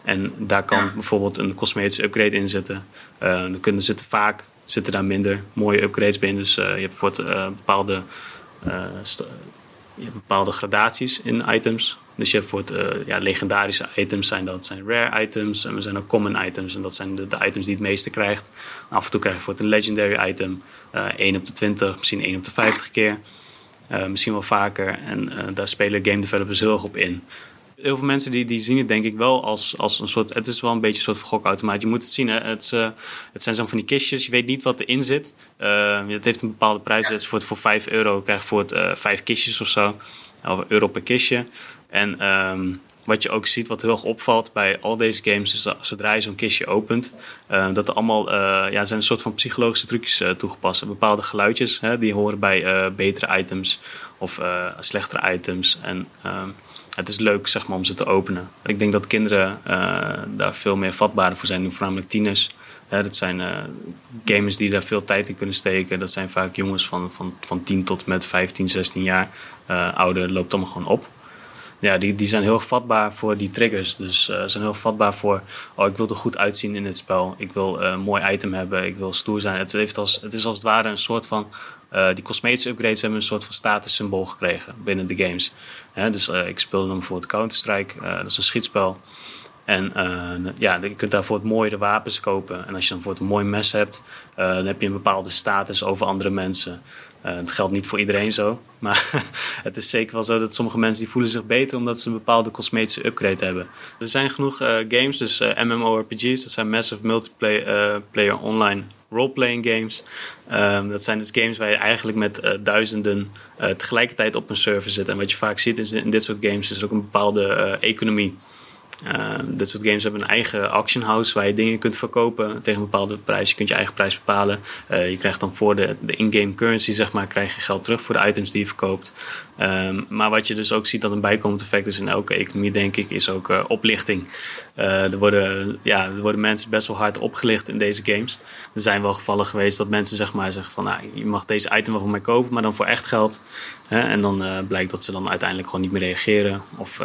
En daar kan bijvoorbeeld een cosmetische upgrade in zitten. Uh, dan kunnen zitten vaak zitten daar minder mooie upgrades bij. Dus je hebt bijvoorbeeld bepaalde, je hebt bepaalde gradaties in items. Dus je hebt bijvoorbeeld ja, legendarische items zijn dat zijn rare items. En er zijn ook common items. En dat zijn de, items die het meeste krijgt. Af en toe krijg je bijvoorbeeld een legendary item. 1 op de 20, misschien 1 op de 50 keer. Misschien wel vaker. En daar spelen game developers heel erg op in. Heel veel mensen die, die zien het denk ik wel als, als een soort... Het is wel een beetje een soort gokautomaat. Je moet het zien. Hè? Het, uh, het zijn zo van die kistjes. Je weet niet wat erin zit. het heeft een bepaalde prijs. Dus voor, voor 5 euro krijg je voor het 5 kistjes of zo. Of euro per kistje. En um, wat je ook ziet, wat heel erg opvalt bij al deze games, is dat zodra je zo'n kistje opent, uh, dat er allemaal uh, ja, zijn een soort van psychologische trucjes uh, toegepast. Bepaalde geluidjes, hè, die horen bij betere items of slechtere items. En ehm, het is leuk zeg maar, om ze te openen. Ik denk dat kinderen daar veel meer vatbaar voor zijn, voornamelijk tieners. dat zijn gamers die daar veel tijd in kunnen steken. Dat zijn vaak jongens van, van, van 10 tot met 15, 16 jaar. ouder loopt allemaal gewoon op ja, die, die zijn heel vatbaar voor die triggers. Dus uh, zijn heel vatbaar voor, oh, ik wil er goed uitzien in het spel. Ik wil uh, een mooi item hebben. Ik wil stoer zijn. Het, heeft als, het is als het ware een soort van, uh, die cosmetische upgrades hebben een soort van statussymbool gekregen binnen de games. dus ik speelde dan bijvoorbeeld Counter-Strike. dat is een schietspel. En ja, je kunt daarvoor het mooiere wapens kopen. En als je dan voor een mooi mes hebt, dan heb je een bepaalde status over andere mensen. Het geldt niet voor iedereen zo. Maar het is zeker wel zo dat sommige mensen die voelen zich beter omdat ze een bepaalde cosmetische upgrade hebben. Er zijn genoeg games, dus MMORPG's, dat zijn Massive Multiplayer player Online Role-Playing Games. Um, dat zijn dus games waar je eigenlijk met duizenden tegelijkertijd op een server zit. En wat je vaak ziet in dit soort games is er ook een bepaalde economie. Uh, dit soort games hebben een eigen auction house waar je dingen kunt verkopen tegen een bepaalde prijs. Je kunt je eigen prijs bepalen. Uh, je krijgt dan voor de, de in-game currency, zeg maar, krijg je geld terug voor de items die je verkoopt. Um, maar wat je dus ook ziet dat een bijkomend effect is in elke economie, denk ik, is ook uh, oplichting. er, worden, ja, er worden mensen best wel hard opgelicht in deze games. Er zijn wel gevallen geweest dat mensen zeg maar zeggen van nou, je mag deze item wel van mij kopen, maar dan voor echt geld. en dan blijkt dat ze dan uiteindelijk gewoon niet meer reageren. Of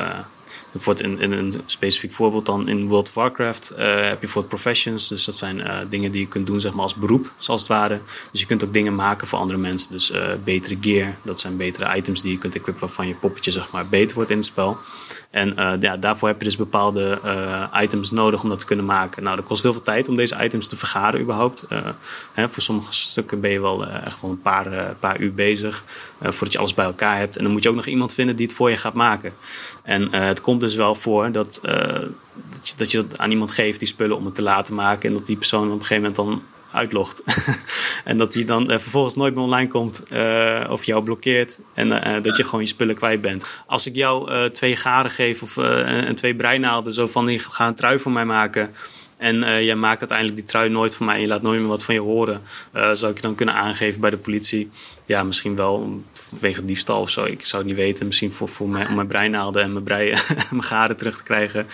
Bijvoorbeeld in, in een specifiek voorbeeld dan in World of Warcraft eh, heb je voor professions. Dus dat zijn eh, dingen die je kunt doen zeg maar, als beroep, zoals het ware. Dus je kunt ook dingen maken voor andere mensen. Dus eh, betere gear, dat zijn betere items die je kunt equippen waarvan je poppetje zeg maar, beter wordt in het spel. En uh, ja, daarvoor heb je dus bepaalde uh, items nodig om dat te kunnen maken. Nou, dat kost heel veel tijd om deze items te vergaren überhaupt. Uh, hè, voor sommige stukken ben je wel echt wel een paar, paar uur bezig voordat je alles bij elkaar hebt. En dan moet je ook nog iemand vinden die het voor je gaat maken. En het komt dus wel voor dat, dat, je, dat je dat aan iemand geeft die spullen om het te laten maken. En dat die persoon op een gegeven moment dan uitlogt. en dat die dan uh, vervolgens nooit meer online komt uh, of jou blokkeert. En uh, dat je gewoon je spullen kwijt bent. Als ik jou twee garen geef of en twee breinaalden, zo van die ga een trui voor mij maken. En jij maakt uiteindelijk die trui nooit van mij en je laat nooit meer wat van je horen. Zou ik je dan kunnen aangeven bij de politie? Ja, misschien wel vanwege diefstal of zo. Ik zou het niet weten. Misschien voor, voor mijn, om mijn breinaalden en mijn, brei, mijn garen terug te krijgen.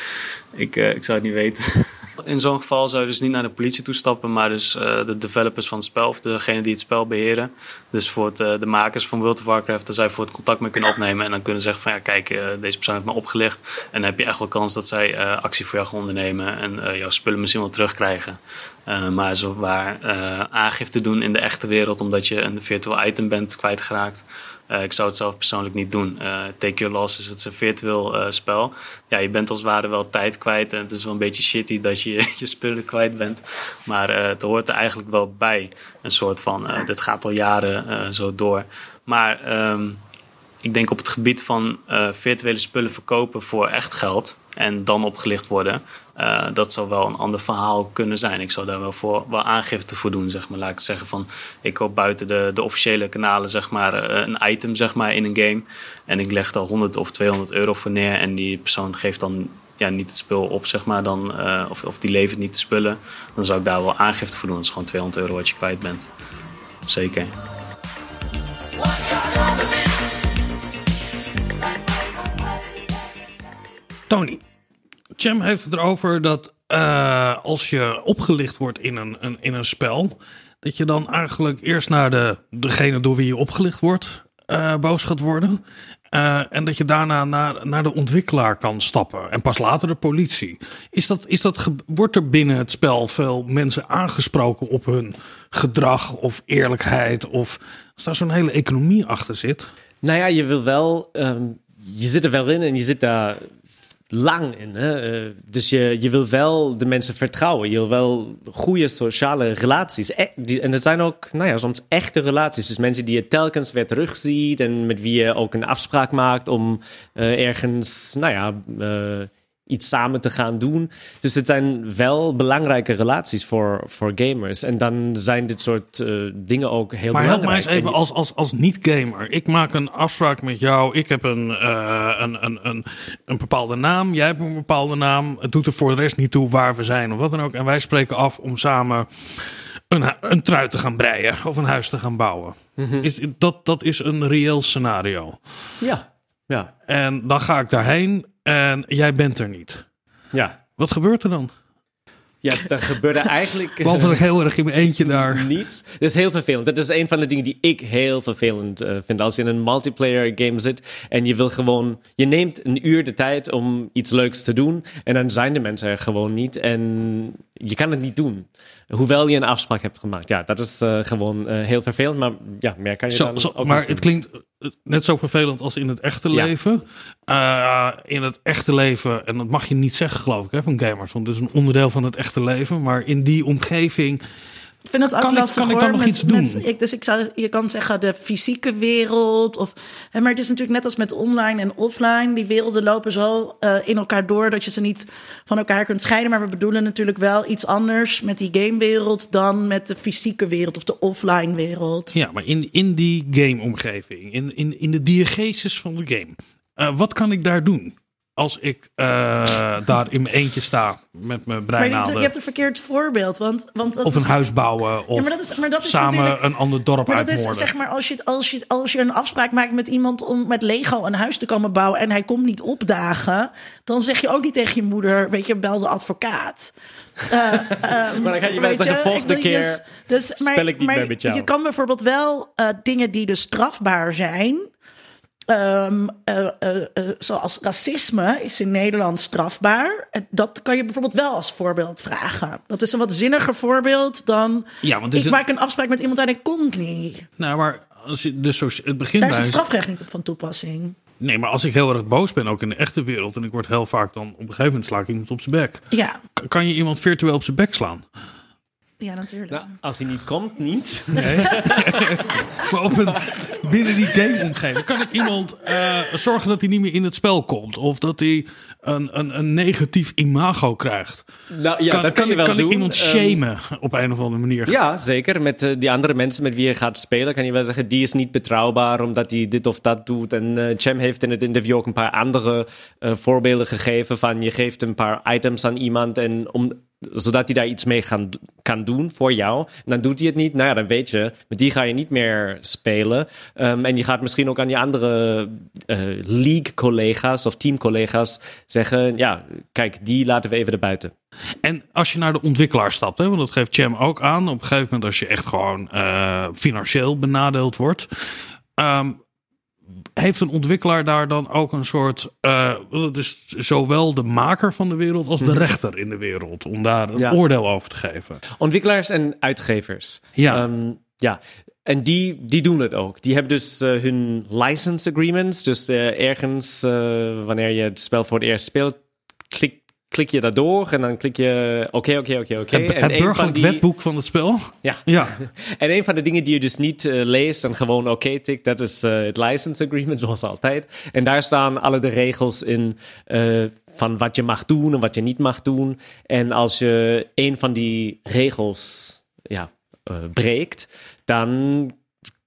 Ik, ik zou het niet weten. In zo'n geval zou je dus niet naar de politie toestappen, maar dus uh, de developers van het spel, of degene die het spel beheren. Dus voor het, uh, de makers van World of Warcraft, daar zij voor het contact mee kunnen opnemen en dan kunnen zeggen van ja, kijk, uh, deze persoon heeft me opgelicht. En dan heb je echt wel kans dat zij actie voor jou gaan ondernemen en jouw spullen misschien wel terugkrijgen. maar zo waar aangifte doen in de echte wereld, omdat je een virtual item bent kwijtgeraakt. Uh, ik zou het zelf persoonlijk niet doen. Uh, Take Your Loss is het een virtueel uh, spel. Ja, je bent als het ware wel tijd kwijt. En het is wel een beetje shitty dat je je spullen kwijt bent. Maar het hoort er eigenlijk wel bij. Een soort van, dit gaat al jaren zo door. Maar um, ik denk op het gebied van virtuele spullen verkopen voor echt geld. En dan opgelicht worden. Uh, dat zou wel een ander verhaal kunnen zijn. Ik zou daar wel, voor, wel aangifte voor doen, zeg maar. Laat ik zeggen van, ik koop buiten de, de officiële kanalen, zeg maar, een item, zeg maar, in een game. En ik leg daar 100 of 200 euro voor neer. En die persoon geeft dan ja, niet het spul op, zeg maar, dan, uh, of, of die levert niet de spullen. Dan zou ik daar wel aangifte voor doen. Dat is gewoon 200 euro wat je kwijt bent. Zeker. Tony, Cem heeft het erover dat uh, als je opgelicht wordt in een, een, in een spel, dat je dan eigenlijk eerst naar de, degene door wie je opgelicht wordt uh, boos gaat worden. Uh, en dat je daarna naar, naar de ontwikkelaar kan stappen. En pas later de politie. Is dat, is dat, wordt er binnen het spel veel mensen aangesproken op hun gedrag of eerlijkheid? Of als daar zo'n hele economie achter zit? Nou ja, je wil wel. Um, je zit er wel in en je zit daar lang in. Hè? Uh, dus je, je wil wel de mensen vertrouwen. Je wil wel goede sociale relaties. E die, en het zijn ook nou ja, soms echte relaties. Dus mensen die je telkens weer terugziet en met wie je ook een afspraak maakt om uh, ergens, nou ja, iets samen te gaan doen. Dus het zijn wel belangrijke relaties voor, voor gamers. En dan zijn dit soort uh, dingen ook heel maar belangrijk. Maar help mij eens even als, als, als niet-gamer. Ik maak een afspraak met jou. Ik heb een, uh, een, een, een, een bepaalde naam. Jij hebt een bepaalde naam. Het doet er voor de rest niet toe waar we zijn of wat dan ook. En wij spreken af om samen een, een trui te gaan breien of een huis te gaan bouwen. Mm -hmm. is, dat, dat is een reëel scenario. Ja. ja. En dan ga ik daarheen en jij bent er niet. Ja. Wat gebeurt er dan? Ja, er gebeurde eigenlijk... Behalve dat ik heel erg in mijn eentje daar... Niets. Dat is heel vervelend. Dat is een van de dingen die ik heel vervelend uh, vind. Als je in een multiplayer game zit en je wil gewoon... Je neemt een uur de tijd om iets leuks te doen. En dan zijn de mensen er gewoon niet. En je kan het niet doen. Hoewel je een afspraak hebt gemaakt. Ja, dat is uh, gewoon uh, heel vervelend. Maar ja, meer kan je zo, dan zo, ook Maar het klinkt net zo vervelend als in het echte Ja. leven. Uh, in het echte leven, en dat mag je niet zeggen geloof ik hè, van gamers. Want het is een onderdeel van het echte leven. Maar in die omgeving... Ik vind het ook Kan ik- lastig kan ik dan nog met- iets doen? met- ik, dus ik zou, je kan zeggen de fysieke wereld. Of, hè, maar het is natuurlijk net als met online en offline. Die werelden lopen zo eh, in elkaar door dat je ze niet van elkaar kunt scheiden. Maar we bedoelen natuurlijk wel iets anders met die gamewereld dan met de fysieke wereld of de offline wereld. Ja, maar in, in die gameomgeving, in, in, in de diegesis van de game. eh, wat kan ik daar doen? Als ik eh, daar in mijn eentje sta met mijn Maar je, hebt een verkeerd voorbeeld. Want, want dat Of een is- huis bouwen. Of maar dat is- maar dat is samen een ander dorp Maar dat uitmoorden. is zeg maar als je, als, je, als je een afspraak maakt met iemand om met Lego een huis te komen bouwen en hij komt niet opdagen, dan zeg je ook niet tegen je moeder, weet je, bel de advocaat. Eh, ehm, Maar dan kan je wel zeggen, volgende keer dus, spel ik niet meer met jou. Je kan bijvoorbeeld wel eh, dingen die dus strafbaar zijn. Ehm, eh, eh, eh, zoals racisme is in Nederland strafbaar. Dat kan je bijvoorbeeld wel als voorbeeld vragen. Dat is een wat zinniger voorbeeld dan. Ja, want is ik een- maak een afspraak met iemand en ik komt niet. Nou, maar als je, dus het begint Daar is het strafrecht niet op van toepassing. Nee, maar als ik heel erg boos ben, ook in de echte wereld... en ik word heel vaak dan... op een gegeven moment sla ik iemand op zijn bek. Ja, kan je iemand virtueel op zijn bek slaan? Ja natuurlijk. Nou, als hij niet komt, niet. Maar op een, binnen die game-omgeving kan ik iemand eh, zorgen dat hij niet meer in het spel komt. Of dat hij een, een, een negatief imago krijgt. Nou ja, kan dat kan, je wel kan doen. ik iemand Ehm, shamen op een of andere manier? Ja, zeker. Met eh, die andere mensen met wie je gaat spelen, kan je wel zeggen: die is niet betrouwbaar omdat hij dit of dat doet. En eh Cem heeft in het interview ook een paar andere eh, voorbeelden gegeven: van je geeft een paar items aan iemand en om, zodat hij daar iets mee gaan, kan doen voor jou. En dan doet hij het niet. Nou ja, dan weet je, met die ga je niet meer spelen. Ehm, en je gaat misschien ook aan je andere eh, league-collega's of teamcollega's zeggen: ja, kijk, die laten we even erbuiten. En als je naar de ontwikkelaar stapt, hè, want dat geeft Cham ook aan. Op een gegeven moment als je echt gewoon eh, financieel benadeeld wordt. ehm, heeft een ontwikkelaar daar dan ook een soort... eh dat is zowel de maker van de wereld als de rechter in de wereld. Om daar een Ja. oordeel over te geven. Ontwikkelaars en uitgevers. Ja. Ehm, ja. En die, die doen het ook. Die hebben dus eh, hun license agreements. Dus eh, ergens, wanneer je het spel voor het eerst speelt, klik, klik je daardoor en dan klik je oké, oké, oké, oké. het burgerlijk die- wetboek van het spel. Ja. Ja. En een van de dingen die je dus niet eh, leest en gewoon oké tikt, dat is eh, het license agreement, zoals altijd. En daar staan alle de regels in eh, van wat je mag doen en wat je niet mag doen. En als je een van die regels ja, breekt, dan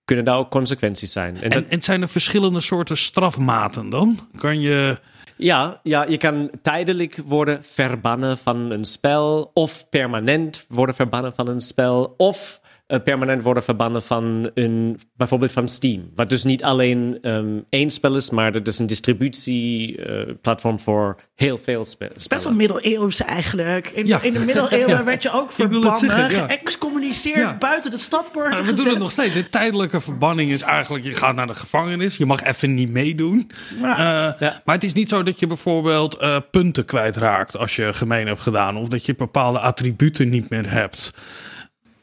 kunnen daar ook consequenties zijn. En dat- En, en zijn er verschillende soorten strafmaten dan? Kan je... Ja, ja, je kan tijdelijk worden verbannen van een spel, of permanent worden verbannen van een spel, of permanent worden verbannen van een, bijvoorbeeld van Steam. Wat dus niet alleen ehm, één spel is, maar dat is een distributieplatform voor heel veel spe- Best wel spellen. middeleeuws eigenlijk. In, Ja. in de middeleeuwen werd je ook wil het verbannen, zeggen, ja. geëxcommuniceerd, Ja. buiten de stadpoorten Maar we doen het nog steeds. De tijdelijke verbanning is eigenlijk, je gaat naar de gevangenis. Je mag even niet meedoen. Ja. Eh, Ja. Maar het is niet zo dat je bijvoorbeeld eh, punten kwijtraakt als je gemeen hebt gedaan. Of dat je bepaalde attributen niet meer hebt.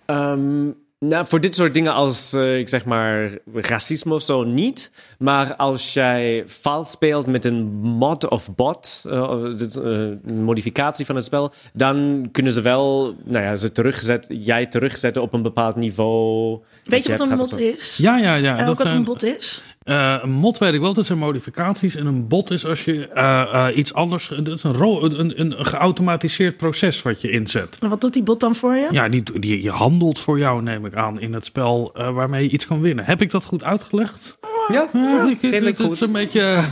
Ehm, nou, voor dit soort dingen als, eh, ik zeg maar, racisme of zo niet. Maar als jij vals speelt met een mod of bot, eh, eh, een modificatie van het spel, dan kunnen ze wel, nou ja, ze terugzet, jij terugzetten op een bepaald niveau. Weet je wat een zo. is? Ja, ja, ja. En ook dat wat zijn, een bot is? Eh, een mod weet ik wel, dat zijn modificaties. En een bot is als je eh, eh, iets anders... Dat is een, een, een, een geautomatiseerd proces wat je inzet. En wat doet die bot dan voor je? Ja, die, die, je handelt voor jou, neem ik aan, in het spel waarmee je iets kan winnen. Heb ik dat goed uitgelegd? Ja, Ja, ik- het, redelijk het is een beetje.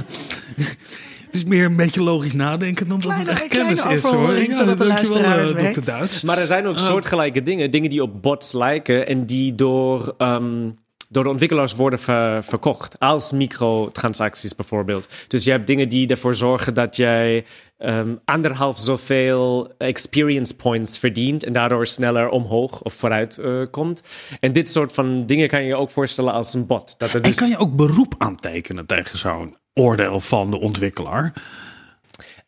Het is meer een beetje logisch nadenken dan dat het echt kennis is hoor. overhoring, zodat de dankjewel, eh, Duits. Maar er zijn ook soortgelijke dingen, dingen die op bots lijken en die door, ehm, door de ontwikkelaars worden ver- verkocht. Als microtransacties bijvoorbeeld. Dus je hebt dingen die ervoor zorgen dat jij ehm, anderhalf zoveel experience points verdient en daardoor sneller omhoog of vooruit eh, komt. En dit soort van dingen kan je je ook voorstellen als een bot. Dat er En dus... kan je ook beroep aantekenen tegen zo'n oordeel van de ontwikkelaar?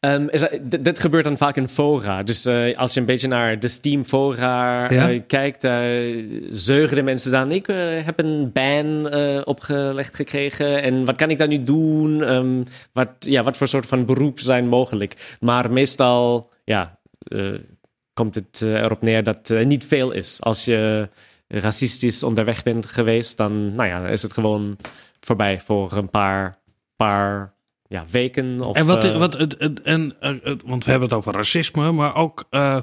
Ehm, is dat- dit, gebeurt dan vaak in fora. Dus eh, als je een beetje naar de Steam fora Ja. eh, kijkt, daar zeugen de mensen dan. Ik eh, heb een ban opgelegd gekregen en wat kan ik dan nu doen? Ehm, wat, ja, wat voor soort van beroep zijn mogelijk? Maar meestal ja, komt het erop neer dat uh, niet veel is. Als je racistisch onderweg bent geweest, dan, nou ja, is het gewoon voorbij voor een paar, paar ja, weken. Of, En wat, eh, wat het, het- en, eh, het- want we hebben het over racisme, maar ook eh,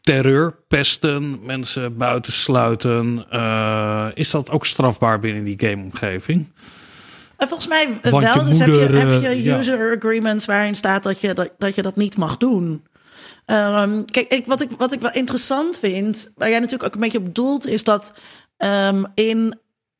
terreur, pesten, mensen buitensluiten. eh is dat ook strafbaar binnen die gameomgeving? En volgens mij Want je wel. Dus heb je, heb je ja. user agreements waarin staat dat je dat, dat, je dat niet mag doen. Ehm, kijk, ik, wat, ik, wat ik wel interessant vind, waar jij natuurlijk ook een beetje op doelt, is dat ehm, in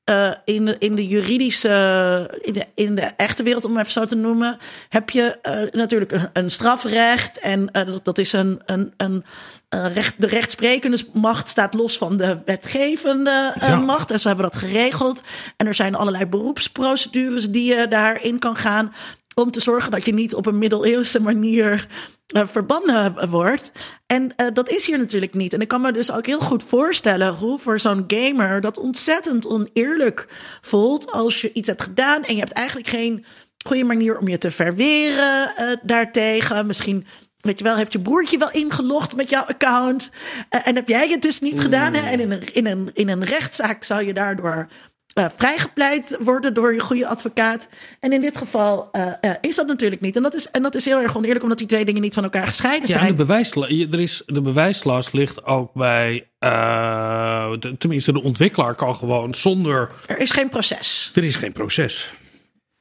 eh, in, de, in de juridische, in de, in de echte wereld, om het even zo te noemen, heb je eh, natuurlijk een, een strafrecht. En eh, dat, is een, een, een recht, de rechtsprekende macht staat los van de wetgevende Ja. macht. En zo hebben we dat geregeld. En er zijn allerlei beroepsprocedures die je daarin kan gaan. Om te zorgen dat je niet op een middeleeuwse manier eh, verbannen wordt. En eh, dat is hier natuurlijk niet. En ik kan me dus ook heel goed voorstellen hoe voor zo'n gamer dat ontzettend oneerlijk voelt. Als je iets hebt gedaan en je hebt eigenlijk geen goede manier om je te verweren eh, daartegen. Misschien. Weet je wel, heeft je broertje wel ingelogd met jouw account? Eh, en heb jij het dus niet gedaan? Hè? En in een, in, een, in een rechtszaak zou je daardoor eh, vrijgepleit worden door je goede advocaat. En in dit geval eh, eh, is dat natuurlijk niet. En dat is, en dat is heel erg oneerlijk, omdat die twee dingen niet van elkaar gescheiden Ja, en zijn. de, bewijsla er is, de bewijslast ligt ook bij. eh, de- tenminste, de ontwikkelaar kan gewoon zonder. Er is geen proces. Er is geen proces.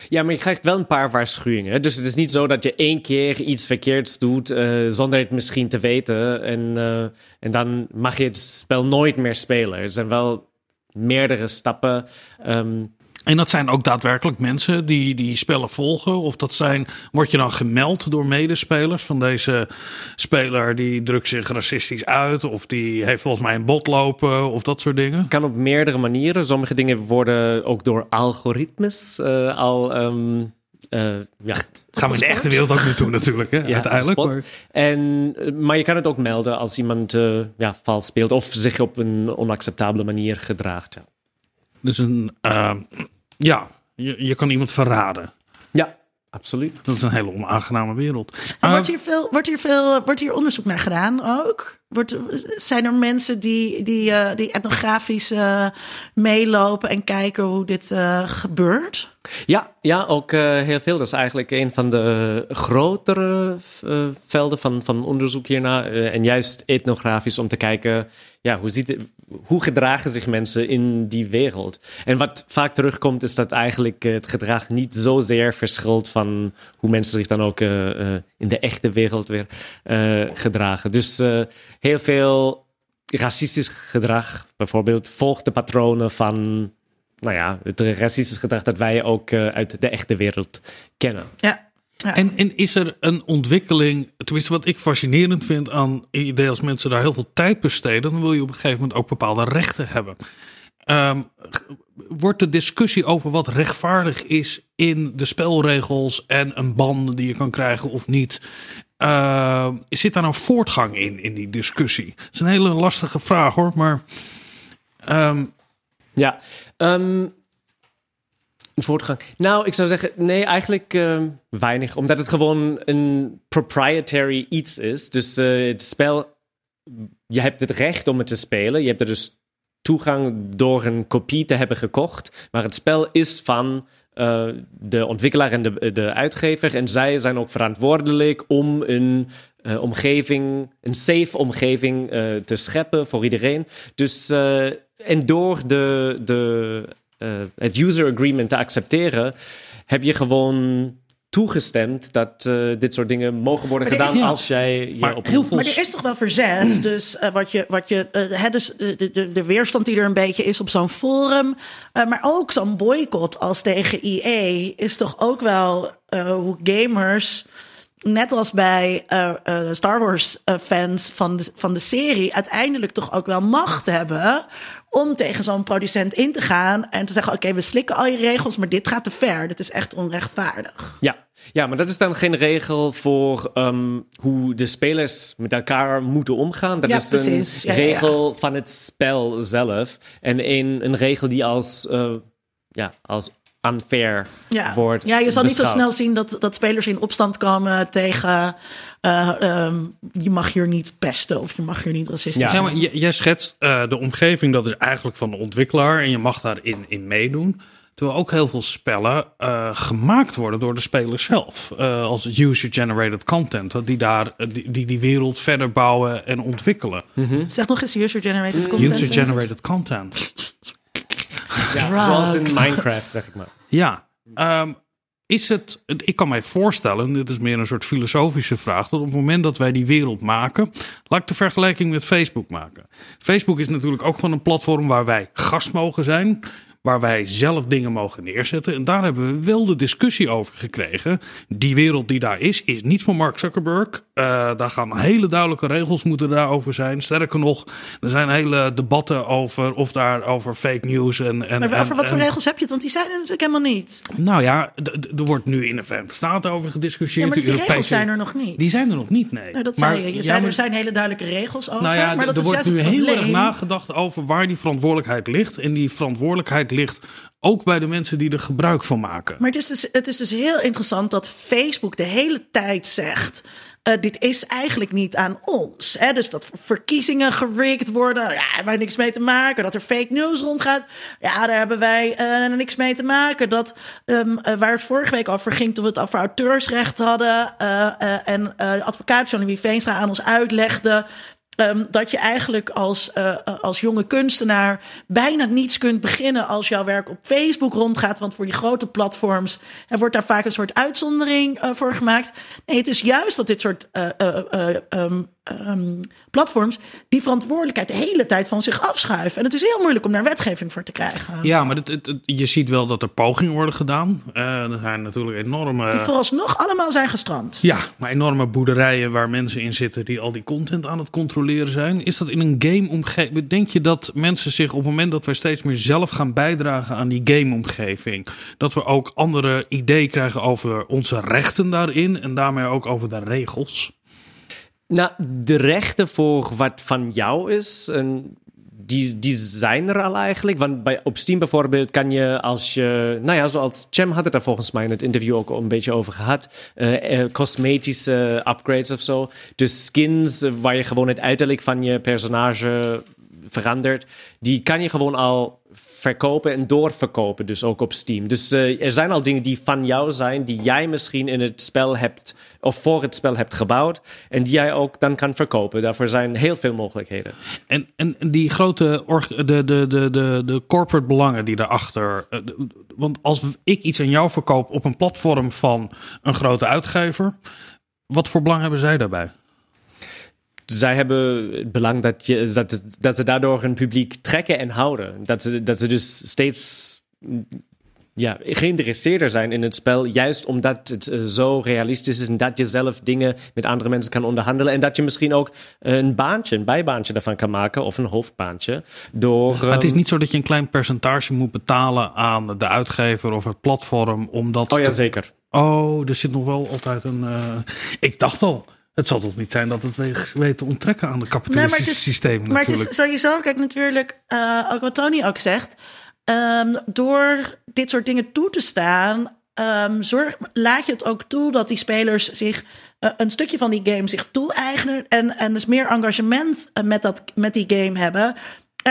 Ja, maar je krijgt wel een paar waarschuwingen. Dus het is niet zo dat je één keer iets verkeerds doet eh, zonder het misschien te weten. En, eh, en dan mag je het spel nooit meer spelen. Er zijn wel meerdere stappen. Ehm, En dat zijn ook daadwerkelijk mensen die die spellen volgen. Of dat zijn, word je dan gemeld door medespelers van deze speler die drukt zich racistisch uit. Of die heeft volgens mij een bot lopen of dat soort dingen. kan op meerdere manieren. Sommige dingen worden ook door algoritmes eh, al. ehm, eh, ja, Gaan we in de echte wereld ook niet doen natuurlijk, hè, ja, uiteindelijk. Maar, En, eh, maar je kan het ook melden als iemand eh, ja, vals speelt of zich op een onacceptabele manier gedraagt. Ja, dus een, eh, ja, je, je kan iemand verraden. ja absoluut. Dat is een hele onaangename wereld. En Eh, wordt, hier veel, wordt, hier veel, wordt hier onderzoek naar gedaan ook? Wordt, zijn er mensen die, die, eh, die etnografisch meelopen en kijken hoe dit eh, gebeurt? Ja, ja ook eh, heel veel. Dat is eigenlijk een van de grotere velden van, van onderzoek hierna. En juist etnografisch om te kijken, ja, hoe, ziet hoe gedragen zich mensen in die wereld? En wat vaak terugkomt is dat eigenlijk het gedrag niet zozeer verschilt van hoe mensen zich dan ook in de echte wereld weer gedragen. Dus heel veel racistisch gedrag, bijvoorbeeld, volgt de patronen van nou ja, het racistisch gedrag dat wij ook eh, uit de echte wereld kennen. Ja. ja. En, en is er een ontwikkeling, tenminste wat ik fascinerend vind aan het idee als mensen daar heel veel tijd besteden, dan wil je op een gegeven moment ook bepaalde rechten hebben. Ehm, wordt de discussie over wat rechtvaardig is in de spelregels en een ban die je kan krijgen of niet, ehm, zit daar een voortgang in, in die discussie? Het is een hele lastige vraag hoor, maar ehm, Ja, ehm, een voortgang. Nou, ik zou zeggen, nee, eigenlijk ehm, weinig. Omdat het gewoon een proprietary iets is. Dus eh, het spel, je hebt het recht om het te spelen. Je hebt er dus toegang door een kopie te hebben gekocht. Maar het spel is van eh, de ontwikkelaar en de, de uitgever. En zij zijn ook verantwoordelijk om een eh, omgeving, een safe omgeving eh, te scheppen voor iedereen. Dus, en door de, de, het user agreement te accepteren, heb je gewoon toegestemd dat eh, dit soort dingen mogen worden Maar gedaan is- als jij je Maar op heel veel Maar er is toch wel verzet. Dus eh, wat je, wat je eh, hè, dus de, de, de weerstand die er een beetje is op zo'n forum. eh, maar ook zo'n boycott als tegen EA is toch ook wel eh, hoe gamers. Net als bij eh, eh, Star Wars fans van de, van de serie, uiteindelijk toch ook wel macht hebben om tegen zo'n producent in te gaan en te zeggen: Oké, we slikken al je regels, maar dit gaat te ver. Dit is echt onrechtvaardig. Ja. Ja, maar dat is dan geen regel voor ehm, hoe de spelers met elkaar moeten omgaan. Dat Ja, is precies. een Ja, ja, ja. regel van het spel zelf. En een, een regel die als, eh, ja, als unfair Ja, wordt ja je zal niet zo snel zien dat, dat spelers in opstand komen tegen. eh, ehm, je mag hier niet pesten of je mag hier niet racistisch Ja. Maar jij schetst eh, de omgeving, dat is eigenlijk van de ontwikkelaar en je mag daarin in meedoen. Terwijl ook heel veel spellen eh, gemaakt worden door de speler zelf. eh, als user-generated content. dat Die, daar, eh, die, die die wereld verder bouwen en ontwikkelen. Zeg nog eens user-generated content. User-generated content. Ja, zoals in. Minecraft, zeg ik maar. Ja. ehm, is het, ik kan mij voorstellen, dit is meer een soort filosofische vraag, dat op het moment dat wij die wereld maken, laat ik de vergelijking met Facebook maken. Facebook is natuurlijk ook gewoon een platform waar wij gast mogen zijn, waar wij zelf dingen mogen neerzetten. En daar hebben we wel de discussie over gekregen. Die wereld die daar is, is niet van Mark Zuckerberg. Uh, daar gaan hele duidelijke regels moeten daarover zijn. Sterker nog, er zijn hele debatten over of daar over fake news en. en maar over en, wat voor en- regels heb je het? Want die zijn er natuurlijk helemaal niet. Nou ja, er wordt nu in de Verenigde Staten over gediscussieerd. Ja, maar die regels zijn er nog niet. Die zijn er nog niet, nee. Nou, dat Maar- zei je. je ja, zei, maar- er zijn hele duidelijke regels over. nou ja, maar dat er wordt nu heel erg nagedacht over waar die verantwoordelijkheid ligt. En die verantwoordelijkheid ligt ook bij de mensen die er gebruik van maken. Maar het is, dus, het is dus heel interessant dat Facebook de hele tijd zegt. Eh, dit is eigenlijk niet aan ons. Hè? Dus dat verkiezingen gerigged worden. Ja, daar hebben wij niks mee te maken. Dat er fake news rondgaat. Ja, daar hebben wij eh, niks mee te maken. Dat, ehm, eh, waar het vorige week over ging toen we het over auteursrecht hadden. en advocaat Jean-Louis Veenstra aan ons uitlegde. Ehm, dat je eigenlijk als, eh, eh, als jonge kunstenaar bijna niets kunt beginnen als jouw werk op Facebook rondgaat. Want voor die grote platforms er wordt daar vaak een soort uitzondering eh, voor gemaakt. Nee, het is juist dat dit soort eh, eh, eh, ehm, platforms die verantwoordelijkheid de hele tijd van zich afschuiven. En het is heel moeilijk om daar wetgeving voor te krijgen. Ja, maar het, het- het- je ziet wel dat er pogingen worden gedaan. Eh, er zijn natuurlijk enorme... Die vooralsnog allemaal zijn gestrand. Ja, maar enorme boerderijen waar mensen in zitten die al die content aan het controleren zijn. Is dat in een game-omgeving? Denk je dat mensen zich op het moment dat wij steeds meer zelf gaan bijdragen aan die game-omgeving, dat we ook andere ideeën krijgen over onze rechten daarin en daarmee ook over de regels? Nou, de rechten voor wat van jou is, en die, die zijn er al eigenlijk. Want bij, op Steam bijvoorbeeld kan je als je, nou ja, zoals Cem had het daar volgens mij in het interview ook een beetje over gehad, eh, eh, cosmetische upgrades of zo. Dus skins waar je gewoon het uiterlijk van je personage verandert, die kan je gewoon al verkopen en doorverkopen, dus ook op Steam. Dus eh, er zijn al dingen die van jou zijn, die jij misschien in het spel hebt, of voor het spel hebt gebouwd, en die jij ook dan kan verkopen. Daarvoor zijn heel veel mogelijkheden. En, en die grote de, de, de, de, de corporate belangen die daarachter. eh, Want als ik iets aan jou verkoop op een platform van een grote uitgever, wat voor belang hebben zij daarbij? Zij hebben het belang dat, je, dat, dat ze daardoor een publiek trekken en houden. Dat ze, dat ze dus steeds ja, geïnteresseerder zijn in het spel. Juist omdat het eh, zo realistisch is en dat je zelf dingen met andere mensen kan onderhandelen. En dat je misschien ook een baantje, een bijbaantje daarvan kan maken. Of een hoofdbaantje. Door, Maar het is ehm, niet zo dat je een klein percentage moet betalen aan de uitgever of het platform. Omdat Oh ja, te- zeker. Oh, er zit nog wel altijd een. eh, Ik dacht al. Het zal toch niet zijn dat het we- weet te onttrekken aan de kapitalistische het is- systemen Maar het is sowieso, kijk natuurlijk, eh, ook wat Tony ook zegt. Ehm, door dit soort dingen toe te staan, ehm, zorg, laat je het ook toe dat die spelers zich eh, een stukje van die game zich toe-eigenen en, en dus meer engagement eh, met, dat, met die game hebben.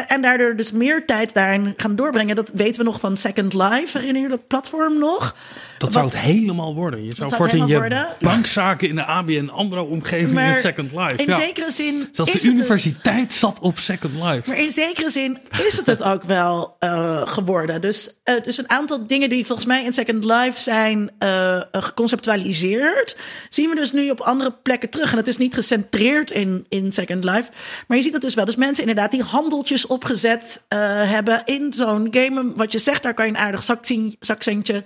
En daardoor dus meer tijd daarin gaan doorbrengen. Dat weten we nog van Second Life. Herinner je dat platform nog? Dat zou het helemaal worden. Je zou in je worden? bankzaken in de ABN AMRO omgeving in Second Life. in ja. zekere zin. Zelfs de het- universiteit zat op Second Life. Maar in zekere zin is het het ook wel eh, geworden. Dus, eh, dus een aantal dingen die volgens mij in Second Life zijn eh, geconceptualiseerd, zien we dus nu op andere plekken terug. En het is niet gecentreerd in, in Second Life. Maar je ziet het dus wel. Dus mensen inderdaad die handeltjes opgezet eh, hebben in zo'n game. Wat je zegt, daar kan je een aardig zakcen- zakcentje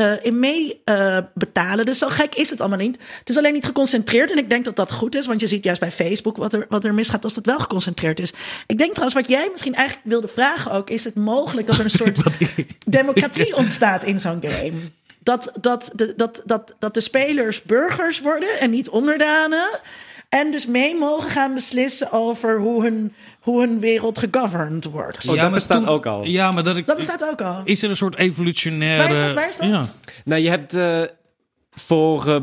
eh, in mee eh, betalen. Dus zo gek is het allemaal niet. Het is alleen niet geconcentreerd. En ik denk dat dat goed is. Want je ziet juist bij Facebook wat er, wat er misgaat als het wel geconcentreerd is. Ik denk trouwens, wat jij misschien eigenlijk wilde vragen ook... is het mogelijk dat er een soort democratie ontstaat in zo'n game? Dat, dat, de, dat, dat, dat de spelers burgers worden en niet onderdanen... En dus mee mogen gaan beslissen over hoe hun, hoe hun wereld gegoverned wordt. Oh, dat bestaat ook al. Ja, maar dat, ik, Dat bestaat ook al. is er een soort evolutionaire... Waar is dat? Waar is dat? Ja. Nou, je hebt eh, voor eh,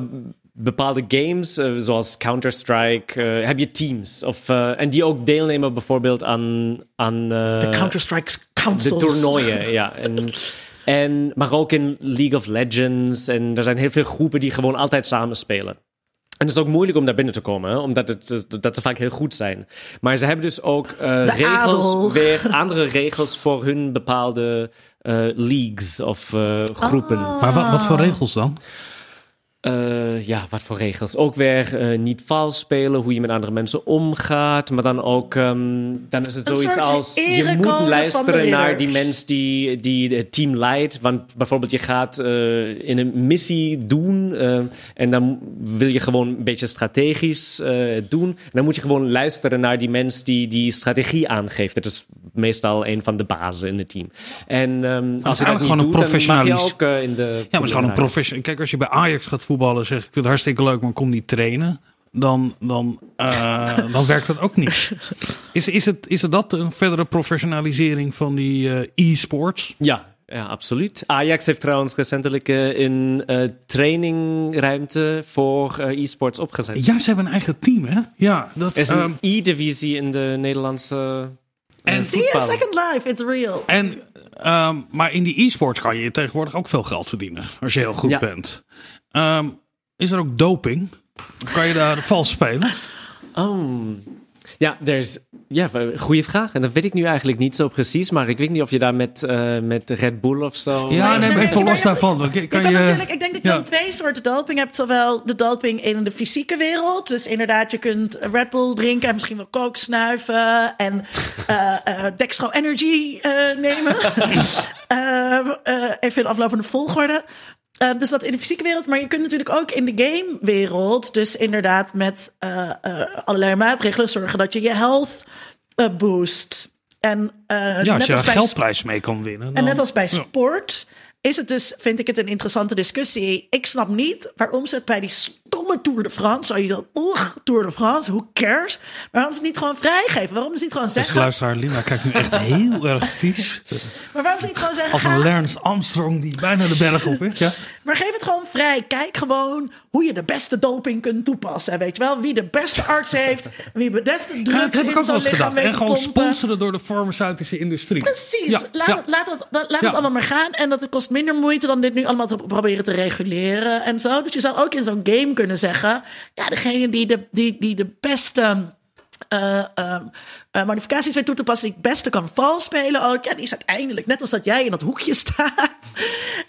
bepaalde games, eh, zoals Counter-Strike, eh, heb je teams. Of, eh, en die ook deelnemen bijvoorbeeld aan, aan eh, De Counter-Strike de Councils. toernooien. ja. En, en, maar ook in League of Legends. En er zijn heel veel groepen die gewoon altijd samen spelen. En het is ook moeilijk om daar binnen te komen, hè, omdat het, dat ze vaak heel goed zijn. Maar ze hebben dus ook eh, regels, adel. weer andere regels voor hun bepaalde eh, leagues of eh, groepen. Oh. Maar wat, wat voor regels dan? Eh, ja, wat voor regels? Ook weer eh, niet vals spelen, hoe je met andere mensen omgaat. Maar dan ook, ehm, dan is het Een zoiets als, je moet luisteren naar die mens die, die het team leidt. Want bijvoorbeeld je gaat eh, in een missie doen en dan wil je gewoon een beetje strategisch eh, doen. En dan moet je gewoon luisteren naar die mens die die strategie aangeeft. Dat is meestal een van de bazen in het team. En ehm, als je dat eigenlijk niet gewoon een doet, dan mag je ook in de... Ja, maar het is gewoon een professioneel. professional. Kijk, als je bij Ajax gaat voetballen, zeg ik, ik vind het hartstikke leuk, maar kom niet trainen. Dan, dan, eh, dan werkt dat ook niet. Is, is, het, is het dat een verdere professionalisering van die eh, e-sports? Ja, ja, absoluut. Ajax heeft trouwens recentelijk eh, een eh, trainingruimte voor e-sports opgezet. Ja, ze hebben een eigen team, hè? Ja, dat is ehm, een e-divisie in de Nederlandse En- Zie je, voetbal. Second Life, it's real. En, ehm, maar in die e-sports kan je tegenwoordig ook veel geld verdienen. Als je heel goed Ja. bent. Ehm, is er ook doping? Kan je daar vals spelen? Oh. Ja, er is. Ja, goede vraag. En dat weet ik nu eigenlijk niet zo precies. Maar ik weet niet of je daar met, eh, met Red Bull of zo. Ja, nee, maar even los daarvan. Kan, Je kan kan je, natuurlijk, ik denk dat je ja. dan twee soorten doping hebt. Zowel de doping in de fysieke wereld. Dus inderdaad, je kunt Red Bull drinken en misschien wel coke snuiven. En eh eh, Dextro Energy eh, nemen. Ehm, eh, even in aflopende volgorde. Eh, dus dat in de fysieke wereld. Maar je kunt natuurlijk ook in de gamewereld. Dus inderdaad met eh, eh, allerlei maatregelen zorgen dat je je health eh, boost. En, Ja, net als je bij geldprijs mee kan winnen. en net als bij Ja. sport is het dus, vind ik het een interessante discussie. Ik snap niet waarom ze het bij die stomme Tour de France, zou je dan, oeh, Tour de France, who cares? Waarom ze het niet gewoon vrijgeven? Waarom ze niet gewoon Dus zeggen, luisteraar Linda kijkt nu echt heel erg vies. maar waarom ze niet gewoon zeggen, Als een Lance Armstrong die bijna de berg op is. Ja? Maar geef het gewoon vrij. Kijk gewoon hoe je de beste doping kunt toepassen. Weet je wel, wie de beste arts heeft, wie de beste Ja, drugs dat heb ik in ook wel zo'n eens gedacht. En gewoon sponsoren door de farmaceutische industrie. Precies. Ja, laat, ja. Het, laat, het, laat Ja. het allemaal maar gaan. En dat het kost minder moeite dan dit nu allemaal te proberen te reguleren en zo. Dus je zou ook in zo'n game kunnen zeggen: ja, degene die de, die, die de beste. Ehm, eh, modificaties weet toe te passen, die het beste kan vals spelen ook. Ja, die is uiteindelijk, net als dat jij in dat hoekje staat.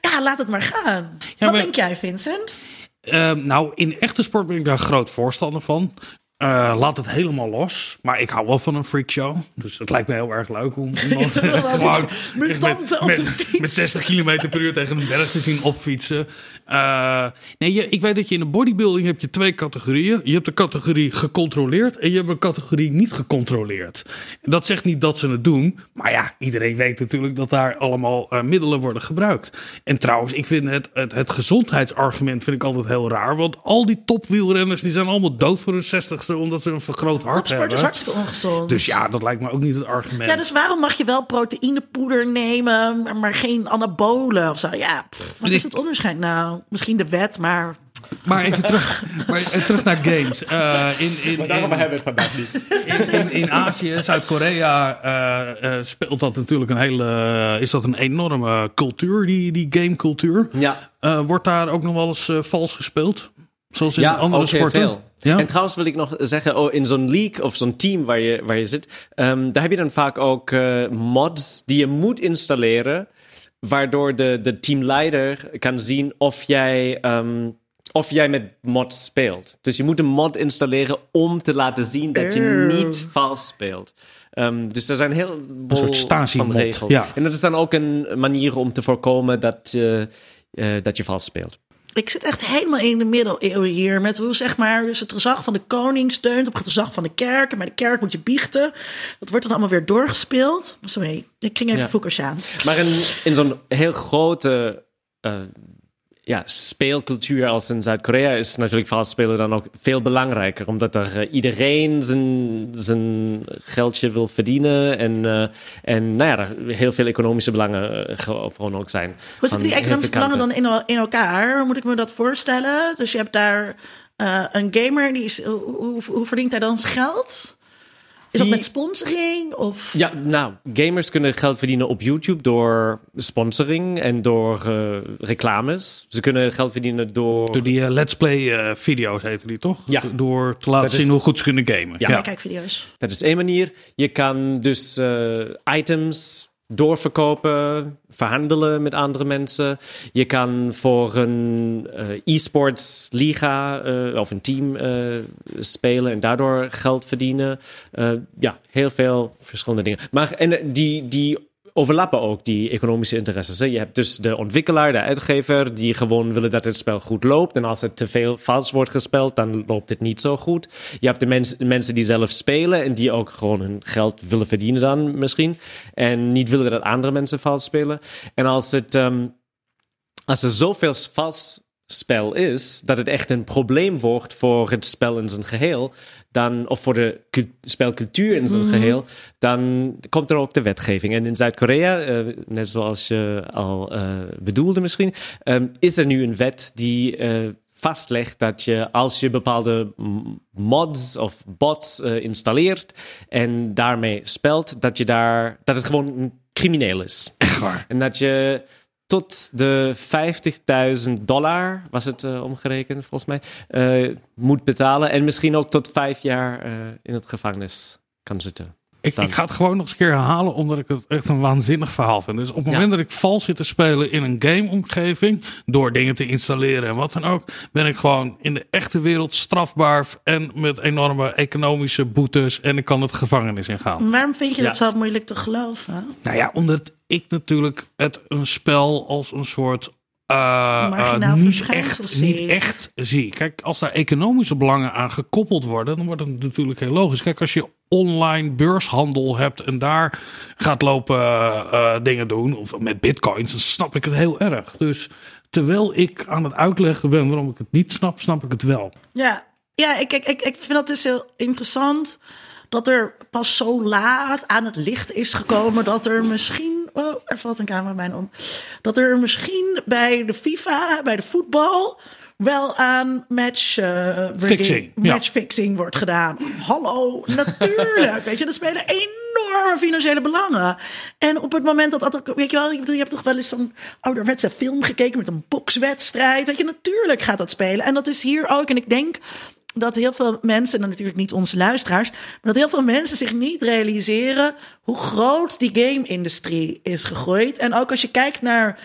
Ja, laat het maar gaan. Wat maar- denk jij, Vincent? Ehm, nou, in echte sport ben ik daar groot voorstander van. Eh, laat het helemaal los. Maar ik hou wel van een freakshow. Dus het lijkt me heel erg leuk om iemand gewoon met, op de met, fiets. met 60 km per uur tegen een berg te zien opfietsen. Eh, nee, je, ik weet dat je in de bodybuilding heb je twee categorieën. Je hebt de categorie gecontroleerd en je hebt een categorie niet gecontroleerd. En dat zegt niet dat ze het doen. Maar ja, iedereen weet natuurlijk dat daar allemaal eh, middelen worden gebruikt. En trouwens, ik vind het, het, het gezondheidsargument vind ik altijd heel raar. Want al die topwielrenners die zijn allemaal dood voor hun 60ste omdat ze een vergroot hart Topsport hebben. is hartstikke ongezond. Dus ja, dat lijkt me ook niet het argument. Ja, dus waarom mag je wel proteïnepoeder nemen, maar- maar geen anabolen of zo? Ja, pff, wat is het onderscheid nou? Misschien de wet, maar Maar even terug, maar, eh, terug naar games. Eh, in, in, in, hebben we het vandaag niet. in, in, in Azië, Zuid-Korea, eh, eh, speelt dat natuurlijk een hele. is dat een enorme cultuur, die, die gamecultuur? Ja. Eh, wordt daar ook nog wel eens vals gespeeld? Zoals in Ja, andere ook heel sporten? veel. Ja? En trouwens wil ik nog zeggen, oh, in zo'n league of zo'n team waar je, waar je zit, ehm, daar heb je dan vaak ook eh, mods die je moet installeren, waardoor de, de teamleider kan zien of jij, ehm, of jij met mods speelt. Dus je moet een mod installeren om te laten zien dat je Eeuw. niet vals speelt. Ehm, dus er zijn heel Een soort regels. ja. En dat is dan ook een manier om te voorkomen dat, eh, eh, dat je vals speelt. Ik zit echt helemaal in de middeleeuwen hier. Met hoe zeg maar, dus het gezag van de koning steunt op het gezag van de kerk. En bij de kerk moet je biechten. Dat wordt dan allemaal weer doorgespeeld. Sorry, ik ging even Ja. Foucault. Maar in, in zo'n heel grote eh, ja, speelcultuur als in Zuid-Korea is natuurlijk vals spelen dan ook veel belangrijker. Omdat er eh, iedereen zijn, zijn geldje wil verdienen. En, eh, en nou ja, heel veel economische belangen eh, ge- gewoon ook zijn. Hoe zitten die economische belangen dan in, in elkaar? Moet ik me dat voorstellen? Dus je hebt daar een gamer, die is, hoe, hoe verdient hij dan zijn geld? Is dat met sponsoring? Of... Ja, nou, gamers kunnen geld verdienen op YouTube door sponsoring en door eh, reclames. Ze kunnen geld verdienen door... Door die eh, Let's Play eh, video's heten die toch? Ja. Do- Door te laten Dat is- zien hoe goed ze kunnen gamen. Ja. Ja. Ik kijk video's. Dat is één manier. Je kan dus eh, items doorverkopen, verhandelen met andere mensen. Je kan voor een uh, e-sports liga uh, of een team uh, spelen en daardoor geld verdienen. ja, heel veel verschillende dingen. Maar en die, die overlappen ook die economische interesses. Hè? Je hebt dus de ontwikkelaar, de uitgever, die gewoon willen dat het spel goed loopt. En als het te veel vals wordt gespeeld, dan loopt het niet zo goed. Je hebt de mens, mensen die zelf spelen en die ook gewoon hun geld willen verdienen dan misschien. En niet willen dat andere mensen vals spelen. En als het... Um, als er zoveel vals spel is, dat het echt een probleem wordt voor het spel in zijn geheel, dan, of voor de spelcultuur in zijn mhm. geheel, dan komt er ook de wetgeving. En in Zuid-Korea, uh, net zoals je al uh, bedoelde misschien, um, is er nu een wet die uh, vastlegt dat je als je bepaalde mods of bots installeert en daarmee spelt, dat je daar dat het gewoon crimineel is. Echt waar. En dat je tot de 50.000 dollar, was het uh, omgerekend volgens mij, uh, moet betalen. En misschien ook tot vijf jaar uh, in het gevangenis kan zitten. Ik, ik, ga het gewoon nog eens een keer herhalen, omdat ik het echt een waanzinnig verhaal vind. Dus op het moment dat ik vals zit te spelen in een gameomgeving, door dingen te installeren en wat dan ook, ben ik gewoon in de echte wereld strafbaar en met enorme economische boetes en ik kan het gevangenis ingaan. Waarom vind je dat zo moeilijk te geloven? Nou ja, omdat ik natuurlijk het een spel als een soort uh, uh, niet, echt, niet echt zie. Kijk, als daar economische belangen aan gekoppeld worden, dan wordt het natuurlijk heel logisch. Kijk, als je online beurshandel hebt en daar gaat lopen uh, dingen doen, of met bitcoins, dan snap ik het heel erg. Dus terwijl ik aan het uitleggen ben waarom ik het niet snap, snap ik het wel. Ja, ja ik, ik, ik, ik vind dat dus heel interessant dat er pas zo laat aan het licht is gekomen dat er misschien. Oh, er valt een camera bijna om. Dat er misschien bij de FIFA, bij de voetbal. Wel aan match, uh, fixing, match fixing wordt gedaan. Hallo, natuurlijk. weet je, er spelen enorme financiële belangen. En op het moment dat dat weet je wel, ik bedoel, je hebt toch wel eens zo'n ouderwetse film gekeken met een bokswedstrijd. Weet je, natuurlijk gaat dat spelen. En dat is hier ook. En ik denk dat heel veel mensen, en natuurlijk niet onze luisteraars, maar dat heel veel mensen zich niet realiseren hoe groot die game-industrie is gegroeid. En ook als je kijkt naar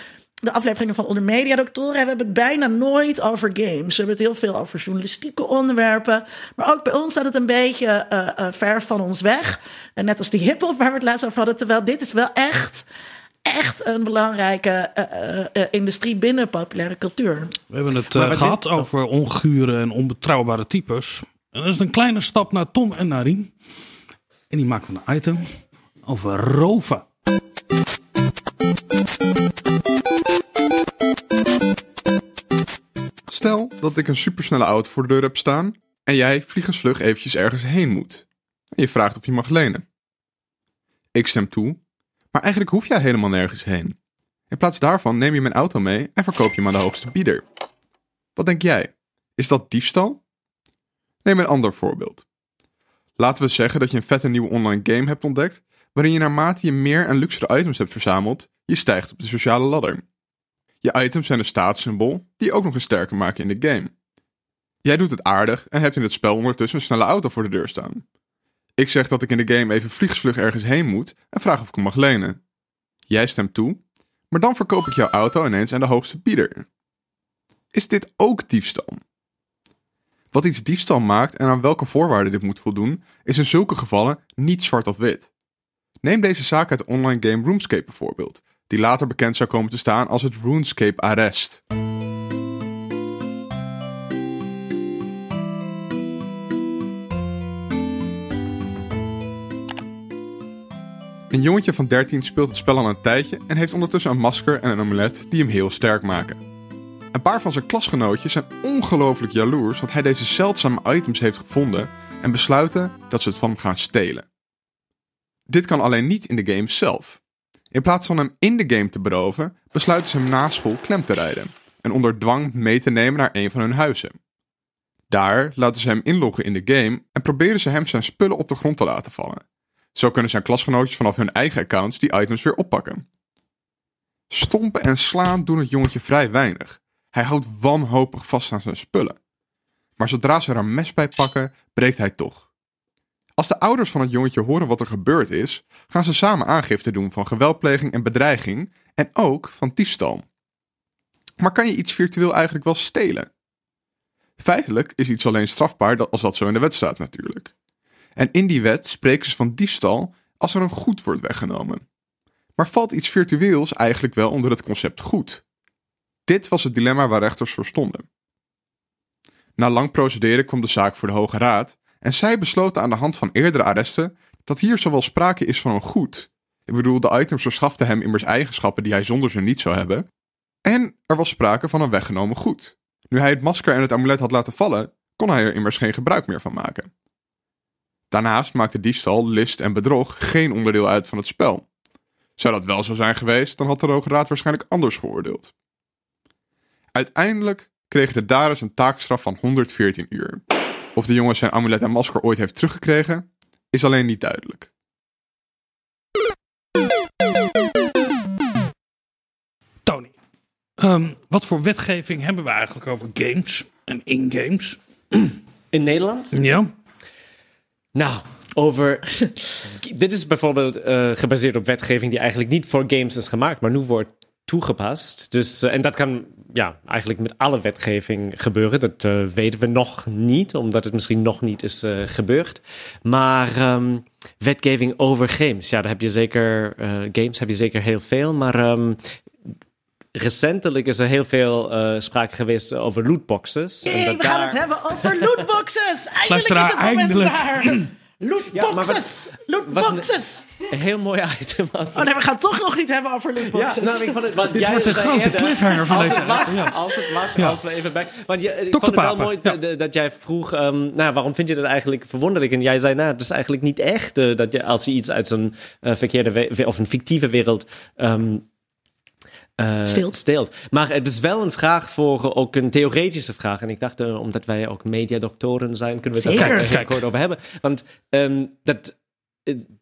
de afleveringen van Onder Media Doctoren, hebben we het bijna nooit over games. We hebben het heel veel over journalistieke onderwerpen. Maar ook bij ons staat het een beetje uh, uh, ver van ons weg. En net als die hip-hop waar we het laatst over hadden. Terwijl dit is wel echt echt een belangrijke uh, industrie binnen populaire cultuur. We hebben het gehad over ongure en onbetrouwbare types. En dat is een kleine stap naar Tom en naar Rien. En die maken een item over roven. Stel dat ik een supersnelle auto voor de deur heb staan en jij vliegensvlug eventjes ergens heen moet. En je vraagt of je mag lenen. Ik stem toe maar eigenlijk hoef jij helemaal nergens heen. In plaats daarvan neem je mijn auto mee en verkoop je hem aan de hoogste bieder. Wat denk jij? Is dat diefstal? Neem een ander voorbeeld. Laten we zeggen dat je een vette nieuwe online game hebt ontdekt, waarin je naarmate je meer en luxere items hebt verzameld, je stijgt op de sociale ladder. Je items zijn een staatssymbool die je ook nog eens sterker maken in de game. Jij doet het aardig en hebt in het spel ondertussen een snelle auto voor de deur staan. Ik zeg dat ik in de game even vliegsvlug ergens heen moet en vraag of ik hem mag lenen. Jij stemt toe, maar dan verkoop ik jouw auto ineens aan de hoogste bieder. Is dit ook diefstal? Wat iets diefstal maakt en aan welke voorwaarden dit moet voldoen, is in zulke gevallen niet zwart of wit. Neem deze zaak uit de online game RuneScape bijvoorbeeld, die later bekend zou komen te staan als het RuneScape Arrest. Een jongetje van 13 speelt het spel al een tijdje en heeft ondertussen een masker en een amulet die hem heel sterk maken. Een paar van zijn klasgenootjes zijn ongelooflijk jaloers dat hij deze zeldzame items heeft gevonden en besluiten dat ze het van hem gaan stelen. Dit kan alleen niet in de game zelf. In plaats van hem in de game te beroven, besluiten ze hem na school klem te rijden en onder dwang mee te nemen naar een van hun huizen. Daar laten ze hem inloggen in de game en proberen ze hem zijn spullen op de grond te laten vallen. Zo kunnen zijn klasgenootjes vanaf hun eigen accounts die items weer oppakken. Stompen en slaan doen het jongetje vrij weinig. Hij houdt wanhopig vast aan zijn spullen. Maar zodra ze er een mes bij pakken, breekt hij toch. Als de ouders van het jongetje horen wat er gebeurd is, gaan ze samen aangifte doen van geweldpleging en bedreiging en ook van diefstal. Maar kan je iets virtueel eigenlijk wel stelen? Feitelijk is iets alleen strafbaar als dat zo in de wet staat natuurlijk. En in die wet spreken ze van diefstal als er een goed wordt weggenomen. Maar valt iets virtueels eigenlijk wel onder het concept goed? Dit was het dilemma waar rechters voor stonden. Na lang procederen kwam de zaak voor de Hoge Raad en zij besloten aan de hand van eerdere arresten dat hier zowel sprake is van een goed. Ik bedoel, de items verschaften hem immers eigenschappen die hij zonder ze niet zou hebben. En er was sprake van een weggenomen goed. Nu hij het masker en het amulet had laten vallen, kon hij er immers geen gebruik meer van maken. Daarnaast maakte diefstal, list en bedrog geen onderdeel uit van het spel. Zou dat wel zo zijn geweest, dan had de Hoge Raad waarschijnlijk anders geoordeeld. Uiteindelijk kregen de daders een taakstraf van 114 uur. Of de jongen zijn amulet en masker ooit heeft teruggekregen, is alleen niet duidelijk. Tony, ehm, wat voor wetgeving hebben we eigenlijk over games en in-games? In Nederland? Ja. Nou, over. dit is bijvoorbeeld eh, gebaseerd op wetgeving die eigenlijk niet voor games is gemaakt, maar nu wordt toegepast. Dus, eh, en dat kan ja, eigenlijk met alle wetgeving gebeuren. Dat eh, weten we nog niet, omdat het misschien nog niet is eh, gebeurd. Maar ehm, wetgeving over games, ja, daar heb je zeker. eh, games heb je zeker heel veel, maar. ehm, Recentelijk is er heel veel eh, sprake geweest over lootboxes. Dat we gaan daar- het hebben over lootboxes. Eindelijk is het moment eindelijk. daar. Lootboxes. Ja, lootboxes. Een heel mooi item. was Oh nee, we gaan het toch nog niet hebben over lootboxes. Ja, nou, ik vond het, want Dit jij wordt de grote eerder, cliffhanger van als deze Het mag, ja. Als het mag, als we even bij. Want je, ik vond het wel mooi ja. dat, dat jij vroeg, ehm, nou, waarom vind je dat eigenlijk verwonderlijk? En jij zei, nou, het is eigenlijk niet echt eh, dat je, als je iets uit zo'n eh, verkeerde of een fictieve wereld ehm, eh, Steelt. steelt. Maar het is wel een vraag voor eh, ook een theoretische vraag. En ik dacht, eh, omdat wij ook mediadoktoren zijn, kunnen we het daar heel Kijk. kort over hebben. Want ehm, dat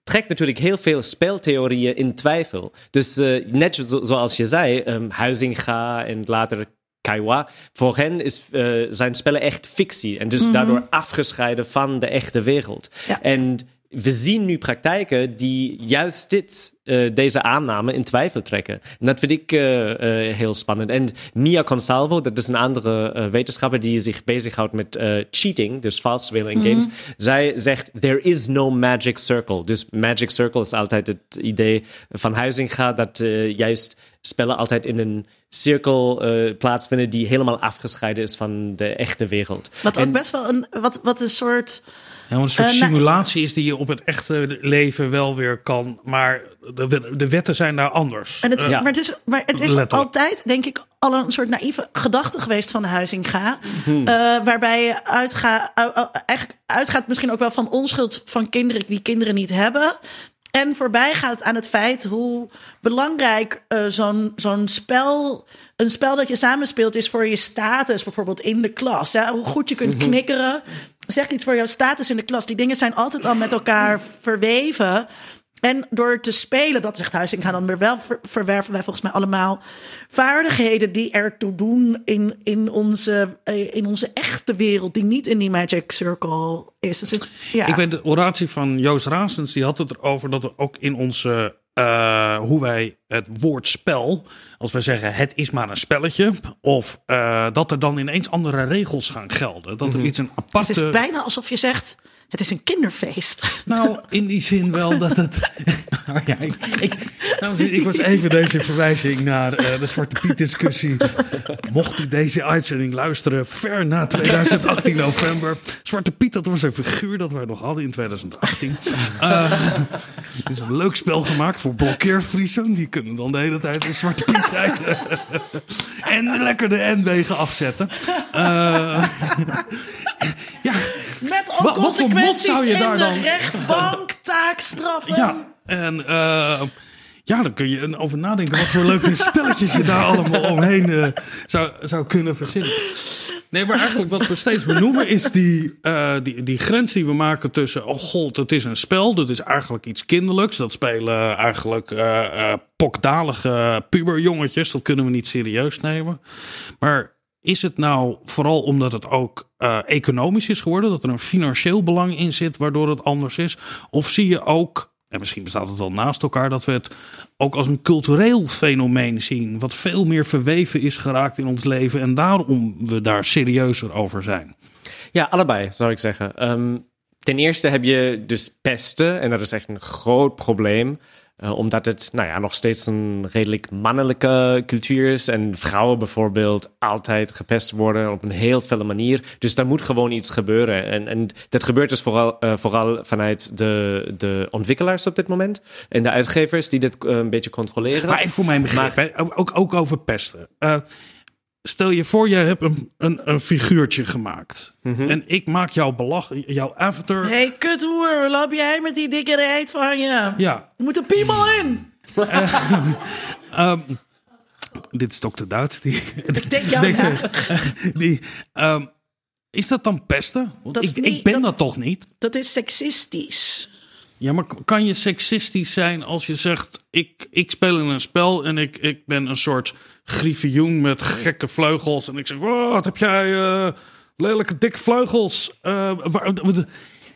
trekt natuurlijk heel veel speltheorieën in twijfel. Dus eh, net zo, zoals je zei, ehm, Huizinga en later Kaiwa, voor hen is, zijn spellen echt fictie. En dus daardoor afgescheiden van de echte wereld. Ja. En we zien nu praktijken die juist dit, eh, deze aanname in twijfel trekken. En dat vind ik eh, eh, heel spannend. En Mia Consalvo, dat is een andere wetenschapper die zich bezighoudt met cheating, dus vals spelen in games. Zij zegt, there is no magic circle. Dus magic circle is altijd het idee van Huizinga dat juist spellen altijd in een cirkel plaatsvinden die helemaal afgescheiden is van de echte wereld. Wat ook best wel een, wat, wat een soort... Ja, want een soort Eh, nou- simulatie is die je op het echte leven wel weer kan. Maar de, de wetten zijn daar anders. En het, Eh, Ja. Maar het is, maar het is altijd, denk ik, al een soort naïeve gedachte geweest van de Huizinga. Hmm. eh, waarbij je uitga, eigenlijk uitgaat misschien ook wel van onschuld van kinderen die kinderen niet hebben. En voorbij gaat aan het feit hoe belangrijk eh, zo'n zo'n spel, een spel dat je samenspeelt, is voor je status, bijvoorbeeld in de klas. Ja, hoe goed je kunt knikkeren, zegt iets voor jouw status in de klas. Die dingen zijn altijd al met elkaar verweven. En door te spelen, dat zegt Huizinga dan weer wel, ver- verwerven wij volgens mij allemaal vaardigheden die ertoe doen in, in, onze, eh, in onze echte wereld, die niet in die magic circle is. Dus het- ja. Ik weet de oratie van Joost Raasens, die had het erover dat we ook in onze. eh, hoe wij het woord spel, als wij zeggen het is maar een spelletje, of eh, dat er dan ineens andere regels gaan gelden. Dat er iets een het aparte. is bijna alsof je zegt, het is een kinderfeest. Nou, in die zin wel dat het. Oh ja, ik, ik, nou, ik was even deze verwijzing naar eh, de Zwarte Piet discussie. Mocht u deze uitzending luisteren, ver na 2018 november. Zwarte Piet, dat was een figuur dat wij nog hadden in 2018. Eh, Het is een leuk spel gemaakt voor blokkeervriezen. Die kunnen dan de hele tijd een Zwarte Piet zijn. en lekker de N-wegen afzetten. Eh, ja, Met al voor mot consequenties zou je daar dan- rechtbank, taakstraffen. Ja, en eh, ja, dan kun je over nadenken wat voor leuke spelletjes je daar allemaal omheen eh, zou, zou kunnen verzinnen. Nee, maar eigenlijk wat we steeds benoemen is die, eh, die, die grens die we maken tussen... oh god, het is een spel, dat is eigenlijk iets kinderlijks. Dat spelen eigenlijk pokdalige puberjongetjes. Dat kunnen we niet serieus nemen. Maar is het nou vooral omdat het ook eh, economisch is geworden, dat er een financieel belang in zit, waardoor het anders is? Of zie je ook, en misschien bestaat het wel naast elkaar, dat we het ook als een cultureel fenomeen zien, wat veel meer verweven is geraakt in ons leven en daarom we daar serieuzer over zijn? Ja, allebei zou ik zeggen. Ehm, ten eerste heb je dus pesten en dat is echt een groot probleem. Uh, omdat het nou ja, nog steeds een redelijk mannelijke cultuur is. En vrouwen bijvoorbeeld altijd gepest worden op een heel felle manier. Dus daar moet gewoon iets gebeuren. En, en dat gebeurt dus vooral, uh, vooral vanuit de, de ontwikkelaars op dit moment. En de uitgevers die dit uh, een beetje controleren. Maar even voor mijn begrip, maar, hè, ook, ook over pesten. Stel je voor, je hebt een, een, een figuurtje gemaakt. Mm -hmm. En ik maak jou belachelijk, jouw avatar. Hé, hey, kuthoer, loop jij met die dikke reet van je? Ja. Je moet een piemel in. uh, um, dit is dokter Duits. Die, ik denk jou deze, die, um, Is dat dan pesten? Want dat ik, niet, ik ben dat, dat toch niet? Dat is seksistisch. Ja, maar kan je seksistisch zijn als je zegt: ik, ik speel in een spel en ik, ik ben een soort griffioen met gekke vleugels. En ik zeg: oh, wat heb jij uh, lelijke dikke vleugels? Uh, waar,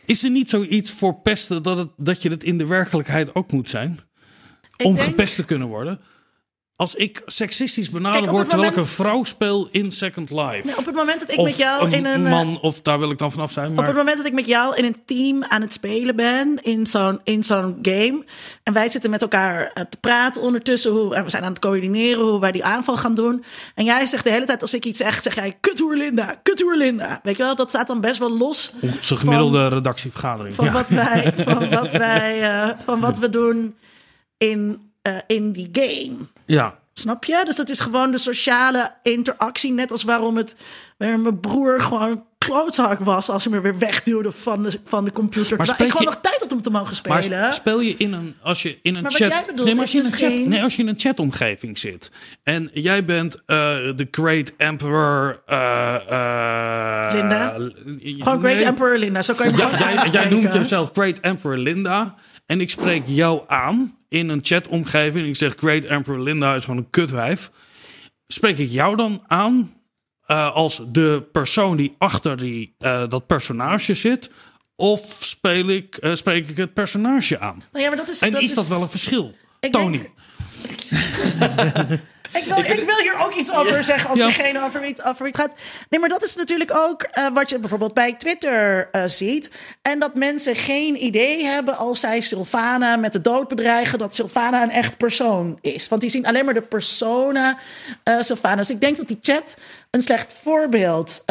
is er niet zoiets voor pesten dat, het, dat je het in de werkelijkheid ook moet zijn? Ik om denk- gepest te kunnen worden? Als ik seksistisch benaderd op word terwijl ik een vrouw speel in Second Life. Nee, op het moment dat ik met jou een in een. eh, man, of daar wil ik dan vanaf zijn. Op Maar het moment dat ik met jou in een team aan het spelen ben, in zo'n, in zo'n game. En wij zitten met elkaar eh, te praten ondertussen. Hoe, en we zijn aan het coördineren hoe wij die aanval gaan doen. En jij zegt de hele tijd, als ik iets zeg, zeg jij: Kuthoer Linda, Kuthoer Linda. Weet je wel, dat staat dan best wel los onze gemiddelde redactievergadering. van, ja. wat, wij, van, wat, wij, eh, van wat we doen in, in die game. Ja. Snap je? Dus dat is gewoon de sociale interactie. Net als waarom het mijn broer gewoon klootzak was als hij me weer wegduwde van de, van de computer. Maar ik gewoon nog tijd had om te mogen Maar spelen. speel je in een, als je in een Maar wat chat, jij bedoelt nee, maar als je in een chat, nee, als je in een chatomgeving zit en jij bent eh, de Great Emperor, eh, eh, Linda? gewoon Great nee. Emperor Linda. Zo kan je Ja, gewoon jij, noemt jezelf Great Emperor Linda en ik spreek jou aan in een chatomgeving. en Ik zeg Great Emperor Linda is gewoon een kutwijf. Spreek ik jou dan aan eh, als de persoon die achter die, eh, dat personage zit? Of speel ik, eh, spreek ik het personage aan? Nou ja, maar dat is, En dat is dat wel een verschil? Tony. denk- Ik wil, ik wil hier ook iets over zeggen als Ja. degene over wie, het, over wie het gaat. Nee, maar dat is natuurlijk ook eh, wat je bijvoorbeeld bij Twitter eh, ziet. En dat mensen geen idee hebben als zij Sylvana met de dood bedreigen... dat Sylvana een echt persoon is. Want die zien alleen maar de persona eh Sylvana. Dus ik denk dat die chat een slecht voorbeeld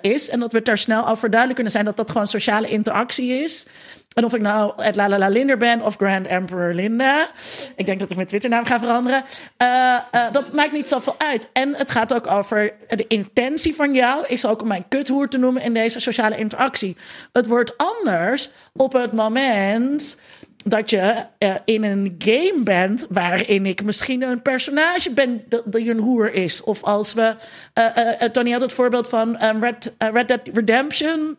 is. En dat we het daar snel over duidelijk kunnen zijn... dat dat gewoon sociale interactie is... En of ik nou het La La La Linder ben of Grand Emperor Linda. Ik denk dat ik mijn Twitternaam ga veranderen. Eh, eh, dat maakt niet zoveel uit. En het gaat ook over de intentie van jou. Is ook om mijn kuthoer te noemen in deze sociale interactie. Het wordt anders op het moment dat je eh, in een game bent waarin ik misschien een personage ben dat, die een hoer is. Of als we. Tony had het voorbeeld van Red, Red Dead Redemption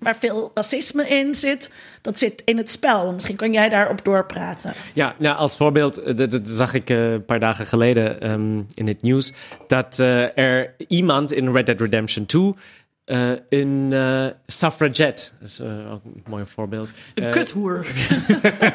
waar veel racisme in zit. Dat zit in het spel. Misschien kan jij daarop doorpraten. Ja, nou, als voorbeeld, eh, dat, dat zag ik eh, een paar dagen geleden ehm, in het nieuws, dat eh, er iemand in Red Dead Redemption 2 eh, een suffragette, dat is ook een mooi voorbeeld. Een kuthoer.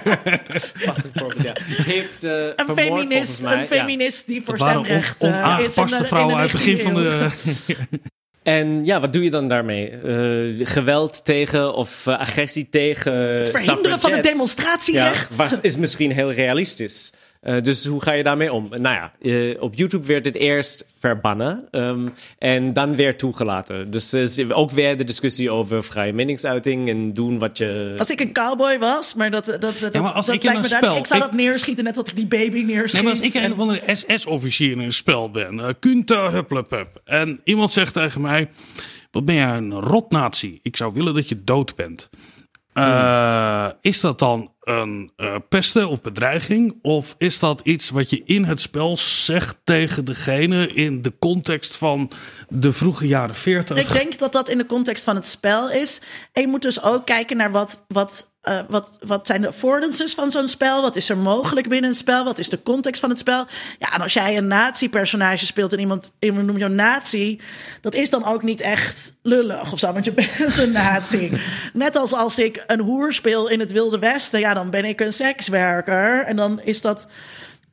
passend voorbeeld, ja. Heeft Een vermoord, feminist, een Ja. feminist die voor on, stemrecht eh, onaangepaste de- in vrouwen uit het begin van 19e eeuw. de... En ja, wat doe je dan daarmee? Eh, geweld tegen of eh, agressie tegen Het verhinderen van het suffragettes? demonstratierecht. Ja, was, is misschien heel realistisch. Eh, dus hoe ga je daarmee om? Nou ja, eh, op YouTube werd het eerst verbannen ehm, en dan weer toegelaten. Dus is ook weer de discussie over vrije meningsuiting en doen wat je... Als ik een cowboy was, maar dat, dat, dat, maar als dat ik lijkt me duidelijk. Ik zou ik- dat neerschieten net als ik die baby neerschiet. Nee, maar als ik En- een van de SS-officier in een spel ben, uh, Kunta Hupplepup, en iemand zegt tegen mij, wat ben jij een rotnatie? Ik zou willen dat je dood bent. Uh, Is dat dan een uh, pesten of bedreiging? Of is dat iets wat je in het spel zegt tegen degene in de context van de vroege jaren 40? Ik denk dat dat in de context van het spel is. En je moet dus ook kijken naar wat, wat eh, wat, wat zijn de affordances van zo'n spel? Wat is er mogelijk binnen een spel? Wat is de context van het spel? Ja, en als jij een nazi-personage speelt en iemand, iemand noemt jou nazi, dat is dan ook niet echt lullig of zo, want je bent een nazi. Net als als ik een hoer speel in het Wilde Westen, ja, dan ben ik een sekswerker. En dan is dat.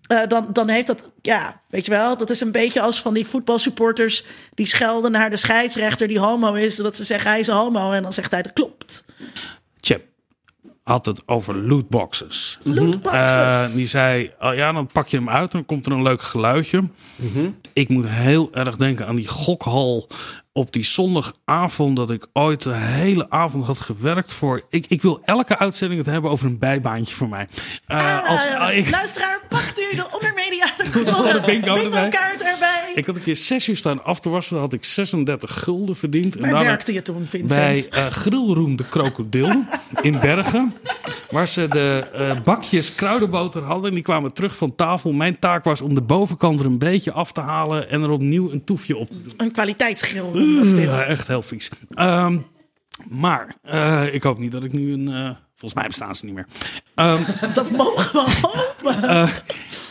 eh, dan, dan heeft dat, ja, weet je wel, dat is een beetje als van die voetbalsupporters die schelden naar de scheidsrechter die homo is, dat ze zeggen hij is een homo en dan zegt hij dat klopt. Had het over lootboxes. Lootboxes. Eh, die zei, oh ja, dan pak je hem uit en dan komt er een leuk geluidje. Ik moet heel erg denken aan die gokhal op die zondagavond dat ik ooit de hele avond had gewerkt voor. Ik, ik wil elke uitzending het hebben over een bijbaantje voor mij. Eh, als, ik, Luisteraar, pakt u de ondermedia de bingo erbij. kaart erbij. Ik had een keer zes uur staan af te wassen. Dan had ik 36 gulden verdiend. En Waar werkte je toen, Vincent? bij Grillroom de Krokodil in Bergen. Waar ze de eh, bakjes kruidenboter hadden. En die kwamen terug van tafel. Mijn taak was om de bovenkant er een beetje af te halen. En er opnieuw een toefje op te doen. Een kwaliteitsschil was dit. Ja, echt heel vies. Ehm, maar eh, ik hoop niet dat ik nu een... volgens mij bestaan ze niet meer. Ehm, Dat mogen we hopen.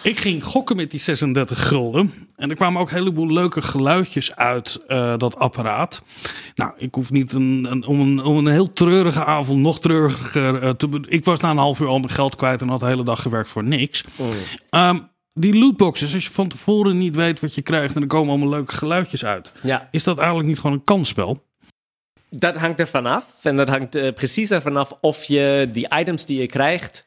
Ik ging gokken met die 36 gulden. En er kwamen ook een heleboel leuke geluidjes uit eh, dat apparaat. Nou, ik hoef niet een, een, om, een, om een heel treurige avond nog treuriger eh, te... Ik was na een half uur al mijn geld kwijt en had de hele dag gewerkt voor niks. Ehm, die lootboxes, als je van tevoren niet weet wat je krijgt... en er komen allemaal leuke geluidjes uit. Ja, Is dat eigenlijk niet gewoon een kansspel? dat hangt ervan af. En dat hangt eh, precies ervan af of je die items die je krijgt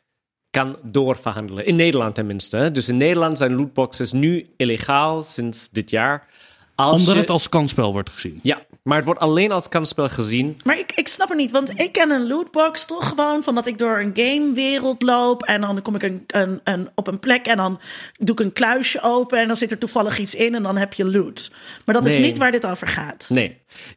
kan doorverhandelen. In Nederland tenminste. Dus in Nederland zijn lootboxes nu illegaal sinds dit jaar. Als Omdat je- het als kansspel wordt gezien. Ja, maar het wordt alleen als kansspel gezien. Maar ik, ik snap het niet, want ik ken een lootbox toch gewoon van dat ik door een gamewereld loop en dan kom ik een, een, een, op een plek en dan doe ik een kluisje open en dan zit er toevallig iets in en dan heb je loot. Maar dat is niet waar dit over gaat. Nee.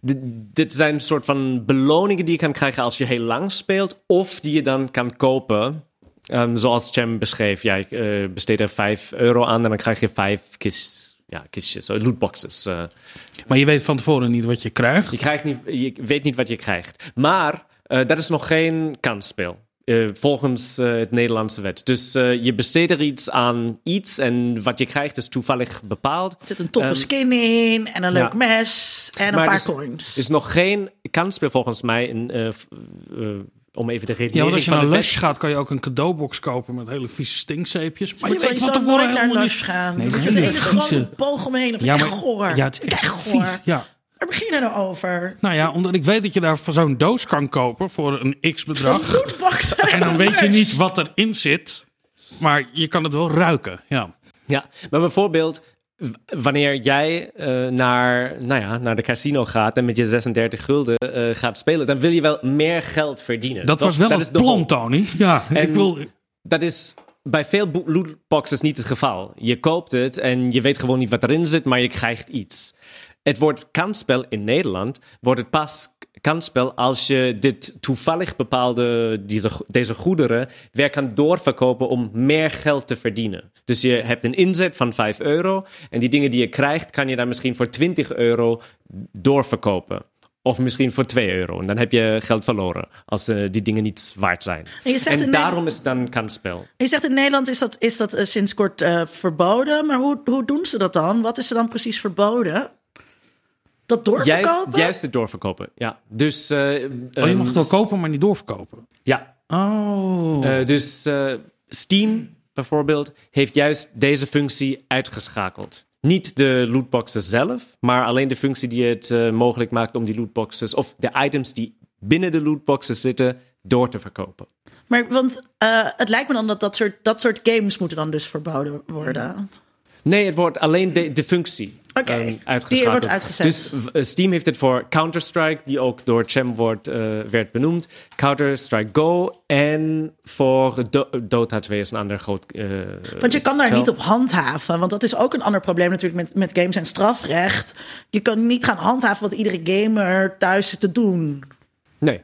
D- dit zijn een soort van beloningen die je kan krijgen als je heel lang speelt. Of die je dan kan kopen. Ehm, zoals Cem beschreef. Ja, ik eh, besteed er 5 euro aan en dan krijg je vijf kist, ja, kistjes, zo, lootboxes. eh. Maar je weet van tevoren niet wat je krijgt. je, krijgt niet, je weet niet wat je krijgt. Maar eh, dat is nog geen kansspel. eh, volgens eh, het Nederlandse wet. Dus eh, je besteedt er iets aan iets en wat je krijgt is toevallig bepaald. Er zit een toffe Ehm, skin in en een leuk ja. mes en een paar coins. is nog geen kansspel volgens mij. In, eh, eh, om even de redenering Ja, want als je van naar de Lush wet- gaat, kan je ook een cadeaubox kopen met hele vieze stinkzeepjes. Maar Moet je weet van sowieso tevoren nooit naar helemaal Lush gaan. Nee, het er is een hele grote boog omheen. Ja, vind ik maar, echt goor. ja, het is echt Echt vies. goor. Ja. Waar begin je nou over? Nou ja, omdat ik weet dat je daar van zo'n doos kan kopen voor een x-bedrag. En dan weet je niet wat erin zit. Maar je kan het wel ruiken. Ja. Ja, maar bijvoorbeeld wanneer jij eh, naar, nou ja, naar de casino gaat en met je 36 gulden eh, gaat spelen, dan wil je wel meer geld verdienen. Dat was wel het de plan. Tony. Ja, En ik wil... dat is bij veel bo- lootboxes niet het geval. Je koopt het en je weet gewoon niet wat erin zit, maar je krijgt iets. Het wordt kansspel in Nederland, wordt het pas kansspel als je dit toevallig bepaalde, deze, deze goederen weer kan doorverkopen om meer geld te verdienen. Dus je hebt een inzet van 5 euro en die dingen die je krijgt, kan je dan misschien voor 20 euro doorverkopen. Of misschien voor 2 euro. En dan heb je geld verloren als eh, die dingen niet waard zijn. En daarom is het dan kansspel. Je zegt in Nederland is dat, is dat eh, sinds kort eh, verboden. Maar hoe, hoe doen ze dat dan? Wat is er dan precies verboden? Dat Juist, doorverkopen? juist het doorverkopen. Ja. Dus, eh, Oh, je ehm, mag het wel kopen, maar niet doorverkopen. Ja. Oh. Eh, dus eh, Steam bijvoorbeeld heeft juist deze functie uitgeschakeld. Niet de lootboxes zelf, maar alleen de functie die het eh, mogelijk maakt om die lootboxes of de items die binnen de lootboxes zitten door te verkopen. Maar want eh, het lijkt me dan dat dat soort, dat soort games moeten dan dus verboden worden. Nee, het wordt alleen de, de functie Oké, ehm, die wordt uitgezet. Dus eh, Steam heeft het voor Counter-Strike, die ook door Cem wordt, eh, werd benoemd. Counter-Strike Go en voor Do- Dota 2 is een ander groot... eh, Want je kan daar niet op handhaven. Want dat is ook een ander probleem natuurlijk met, met games en strafrecht. Je kan niet gaan handhaven wat iedere gamer thuis zit te doen. Nee.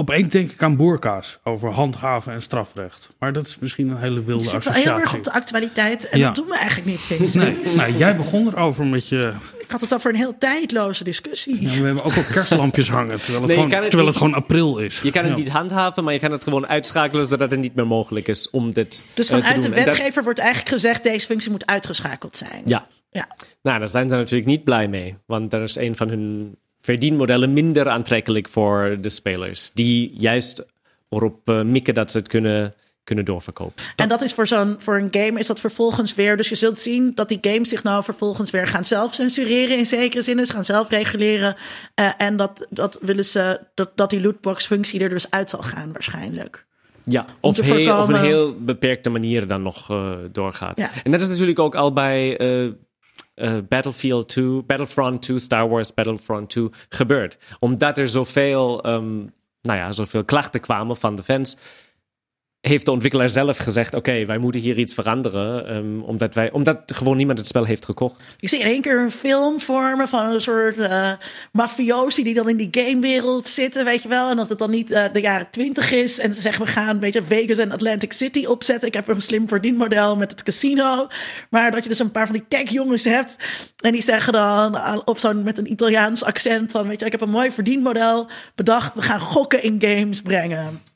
Opeens denk ik aan boerka's over handhaven en strafrecht. Maar dat is misschien een hele Je wilde zit wel heel erg associatie. op de actualiteit. En Ja. dat doen we eigenlijk niet, Vincent. Nee, nou, jij begon erover met je Ik had het over een heel tijdloze discussie. Ja, we hebben ook al kerstlampjes hangen, terwijl het, Nee, gewoon, het terwijl het gewoon april is. Je kan het Ja. niet handhaven, maar je kan het gewoon uitschakelen zodat het niet meer mogelijk is om dit Dus eh, te vanuit de dat- wetgever wordt eigenlijk gezegd: deze functie moet uitgeschakeld zijn. Ja. ja. Nou, daar zijn ze natuurlijk niet blij mee, want daar is een van hun verdienmodellen minder aantrekkelijk voor de spelers, die juist erop eh, mikken dat ze het kunnen, kunnen doorverkopen. En dat is voor, zo'n, voor een game is dat vervolgens weer. Dus je zult zien dat die games zich nou vervolgens weer gaan zelf censureren in zekere zin. Dus gaan zelf reguleren. Eh, en dat, dat willen ze dat, dat die lootbox functie er dus uit zal gaan waarschijnlijk. Ja, of, heel, op een heel beperkte manier dan nog eh, doorgaat. Ja. En dat is natuurlijk ook al bij eh, Battlefield 2, Battlefront 2, Star Wars Battlefront 2 gebeurd. Omdat er zoveel, ehm, nou ja, zoveel klachten kwamen van de fans, heeft de ontwikkelaar zelf gezegd: Oké, wij moeten hier iets veranderen, ehm, omdat, wij, omdat gewoon niemand het spel heeft gekocht. Ik zie in één keer een film vormen van een soort eh mafiosi die dan in die gamewereld zitten, weet je wel. En dat het dan niet eh, de jaren twintig is. En ze zeggen, we gaan weet je, Vegas en Atlantic City opzetten. Ik heb een slim verdienmodel met het casino. Maar dat je dus een paar van die tech jongens hebt. En die zeggen dan op zo'n met een Italiaans accent van, weet je, ik heb een mooi verdienmodel bedacht. We gaan gokken in games brengen.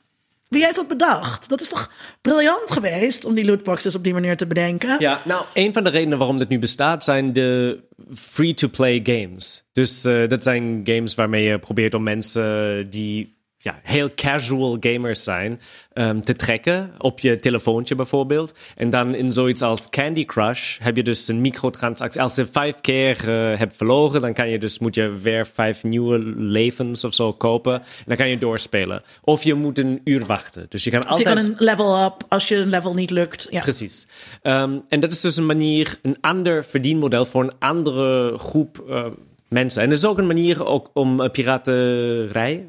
Wie heeft dat bedacht? Dat is toch briljant geweest om die lootboxes op die manier te bedenken? Ja, nou, een van de redenen waarom dit nu bestaat zijn de free-to-play games. Dus eh, dat zijn games waarmee je probeert om mensen die ja, heel casual gamers zijn ehm, te trekken op je telefoontje bijvoorbeeld. En dan in zoiets als Candy Crush heb je dus een microtransactie. Als je vijf keer eh, hebt verloren, dan kan je dus, moet je weer vijf nieuwe levens of zo kopen. En dan kan je doorspelen. Of je moet een uur wachten. Dus je kan Of je altijd... kan een level up als je een level niet lukt. Ja. Precies. Ehm, en dat is dus een manier, een ander verdienmodel voor een andere groep eh, mensen. En het is ook een manier ook om uh, piraterij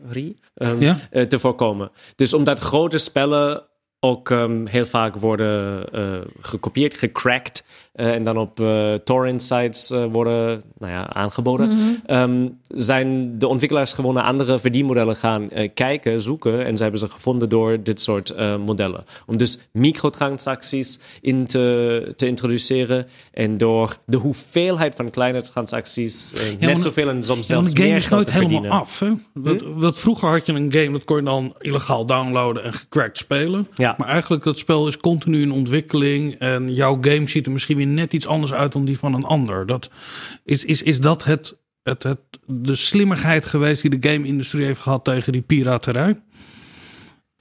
um, Ja. uh, te voorkomen. Dus omdat grote spellen ook um, heel vaak worden uh, gekopieerd, gecrackt. Uh, en dan op uh, torrent sites uh, worden nou ja, aangeboden. Mm -hmm. um, zijn de ontwikkelaars gewoon naar andere verdienmodellen gaan kijken, zoeken. En ze hebben ze gevonden door dit soort modellen. Om dus microtransacties in te, te introduceren. En door de hoeveelheid van kleine transacties ja, net zoveel en soms zelfs ja, een game meer is nooit helemaal verdienen. af. Hè? Dat, hm? dat, vroeger had je een game, dat kon je dan illegaal downloaden en gecrackt spelen. Ja. Maar eigenlijk dat spel is continu in ontwikkeling. En jouw game ziet er misschien weer net iets anders uit dan die van een ander. Dat, is, is, is dat het, het, het, de slimmigheid geweest die de game-industrie heeft gehad tegen die piraterij?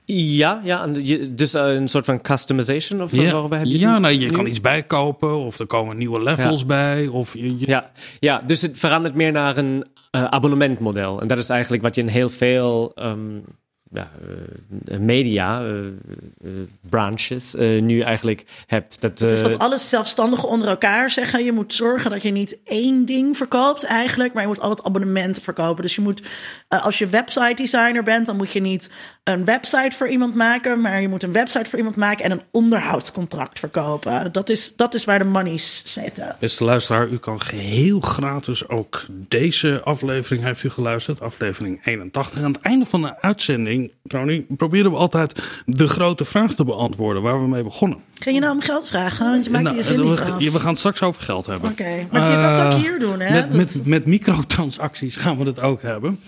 Ja, ja dus uh, een soort van customization of ja, waarover heb je ja nou, je kan iets bijkopen of er komen nieuwe levels ja. bij. Of je, je... Ja, ja, dus het verandert meer naar een uh, abonnementmodel. En dat is eigenlijk wat je in heel veel um, ja, uh, media uh, branches nu eigenlijk hebt. Dat, het is wat alles zelfstandigen onder elkaar zeggen. Je moet zorgen dat je niet één ding verkoopt eigenlijk, maar je moet altijd abonnementen verkopen. Dus je moet, als je website designer bent, dan moet je niet een website voor iemand maken, maar je moet een website voor iemand maken en een onderhoudscontract verkopen. Dat is, dat is waar de money's zitten. Beste luisteraar, u kan geheel gratis ook deze aflevering, heeft u geluisterd, aflevering 81. Aan het einde van de uitzending, Tony, probeerden we altijd de grote vraag te beantwoorden waar we mee begonnen. Ging je nou om geld vragen? Want je maakt nou, je zin we, niet af. we gaan het straks over geld hebben. Oké, okay. maar uh, je kan het ook hier doen, hè? Met, met, met microtransacties gaan we het ook hebben.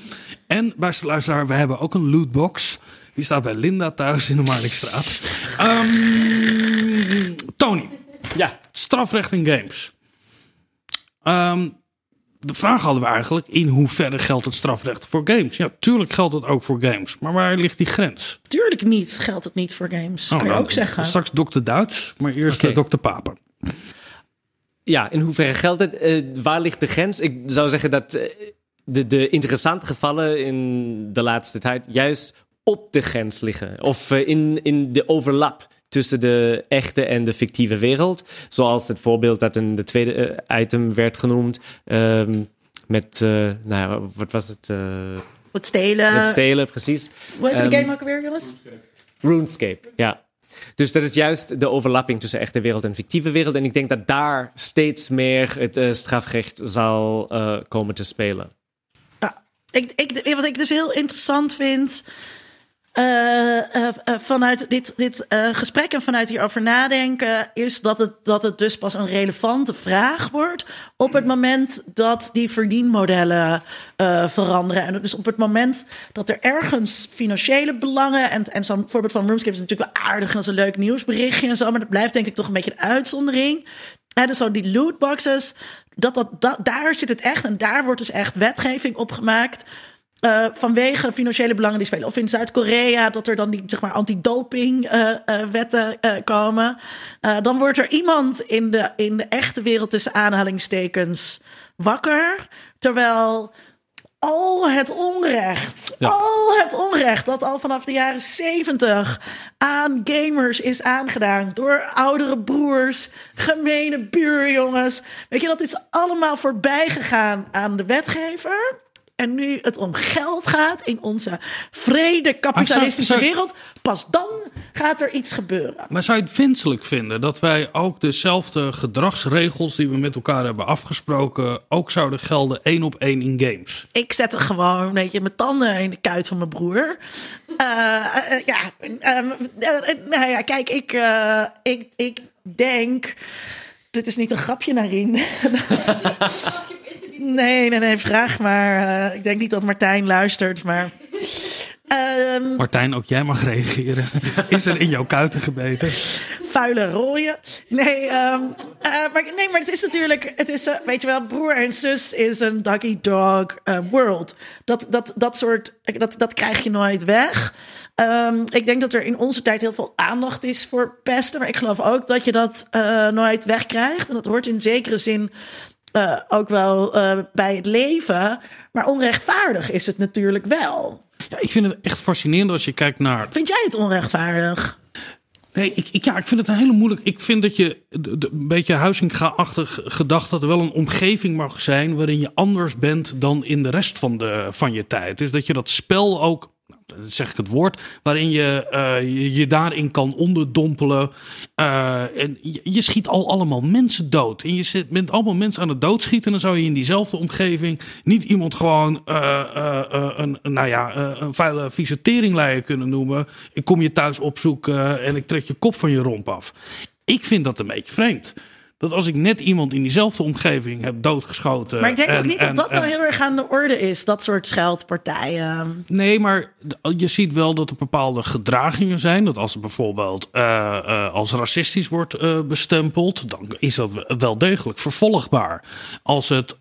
En, beste luisteraar, we hebben ook een lootbox. Die staat bij Linda thuis in de Marnixstraat. Um, Tony. Ja. Strafrecht in games. Um, de vraag hadden we eigenlijk, in hoeverre geldt het strafrecht voor games? Ja, tuurlijk geldt het ook voor games. Maar waar ligt die grens? Tuurlijk niet geldt het niet voor games. Oh, kan je nou, ook zeggen. Straks dokter Duits, maar eerst okay. dokter Papen. Ja, in hoeverre geldt het? Uh, waar ligt de grens? Ik zou zeggen dat uh, de, de interessante gevallen in de laatste tijd juist op de grens liggen. Of uh, in, in de overlap tussen de echte en de fictieve wereld. Zoals het voorbeeld dat in de tweede uh, item werd genoemd. Um, met, uh, nou ja, wat was het? Uh, het stelen. Het stelen, precies. Hoe heet um, de game ook weer, jongens? RuneScape, ja. Dus dat is juist de overlapping tussen echte wereld en fictieve wereld. En ik denk dat daar steeds meer het uh, strafrecht zal komen te spelen. Ja, ik, ik, wat ik dus heel interessant vind. Eh, eh, eh, vanuit dit, dit gesprek en vanuit hierover nadenken, is dat het, dat het dus pas een relevante vraag wordt op het moment dat die verdienmodellen veranderen. En dus op het moment dat er ergens financiële belangen, en, en zo'n voorbeeld van Roomscape is natuurlijk wel aardig en dat is een leuk nieuwsberichtje en zo, maar dat blijft denk ik toch een beetje een uitzondering. En dus zo die lootboxes, dat, dat, dat, daar zit het echt en daar wordt dus echt wetgeving op gemaakt. Eh, vanwege financiële belangen die spelen. Of in Zuid-Korea, dat er dan die zeg maar, anti-doping eh, eh, wetten komen. Dan wordt er iemand in de, in de echte wereld tussen aanhalingstekens wakker. Terwijl al het onrecht, Ja. al het onrecht dat al vanaf de jaren zeventig aan gamers is aangedaan door oudere broers, gemene buurjongens. Weet je, dat is allemaal voorbij gegaan aan de wetgever. En nu het om geld gaat in onze vrede kapitalistische zou- zou- wereld, pas dan gaat er iets gebeuren. Maar zou je het wenselijk vinden dat wij ook dezelfde gedragsregels die we met elkaar hebben afgesproken, ook zouden gelden één op één in games? Ik zet er gewoon, weet je, mijn tanden in de kuit van mijn broer. Eh, eh, ja, ehm, eh, nou ja, kijk, ik, eh, ik, ik denk. Dit is niet een grapje, Narien. Nee, nee, nee, vraag maar. Eh, ik denk niet dat Martijn luistert, maar. Ehm, Martijn, ook jij mag reageren. Is er in jouw kuiten gebeten? vuile rooien. Nee, ehm, eh, maar, nee, maar het is natuurlijk, het is, eh, weet je wel, broer en zus is een doggy dog world. Dat, dat, dat soort, dat, dat krijg je nooit weg. Ehm, ik denk dat er in onze tijd heel veel aandacht is voor pesten, maar ik geloof ook dat je dat eh, nooit wegkrijgt. En dat hoort in zekere zin eh, ook wel eh, bij het leven. Maar onrechtvaardig is het natuurlijk wel. Ja, ik vind het echt fascinerend als je kijkt naar Vind jij het onrechtvaardig? Nee, ik, ik, ja, ik vind het een hele moeilijk. Ik vind dat je de- de- een beetje Huizinga-achtig gedacht dat er wel een omgeving mag zijn waarin je anders bent dan in de rest van, de, van je tijd. Dus dat je dat spel ook, zeg ik het woord, waarin je eh, je, daarin kan onderdompelen. Eh, en je, schiet al allemaal mensen dood. En je zit, bent allemaal mensen aan het doodschieten. En dan zou je in diezelfde omgeving niet iemand gewoon eh, een, nou ja, een vuile vieze kunnen noemen. Ik kom je thuis opzoeken en ik trek je kop van je romp af. Ik vind dat een beetje vreemd. Dat als ik net iemand in diezelfde omgeving heb doodgeschoten. Maar ik denk ook en- niet dat en- dat nou heel erg aan de orde is, dat soort scheldpartijen. Nee, maar je ziet wel dat er bepaalde gedragingen zijn. Dat als het bijvoorbeeld eh, eh, als racistisch wordt eh, bestempeld, dan is dat wel degelijk vervolgbaar. Als, het,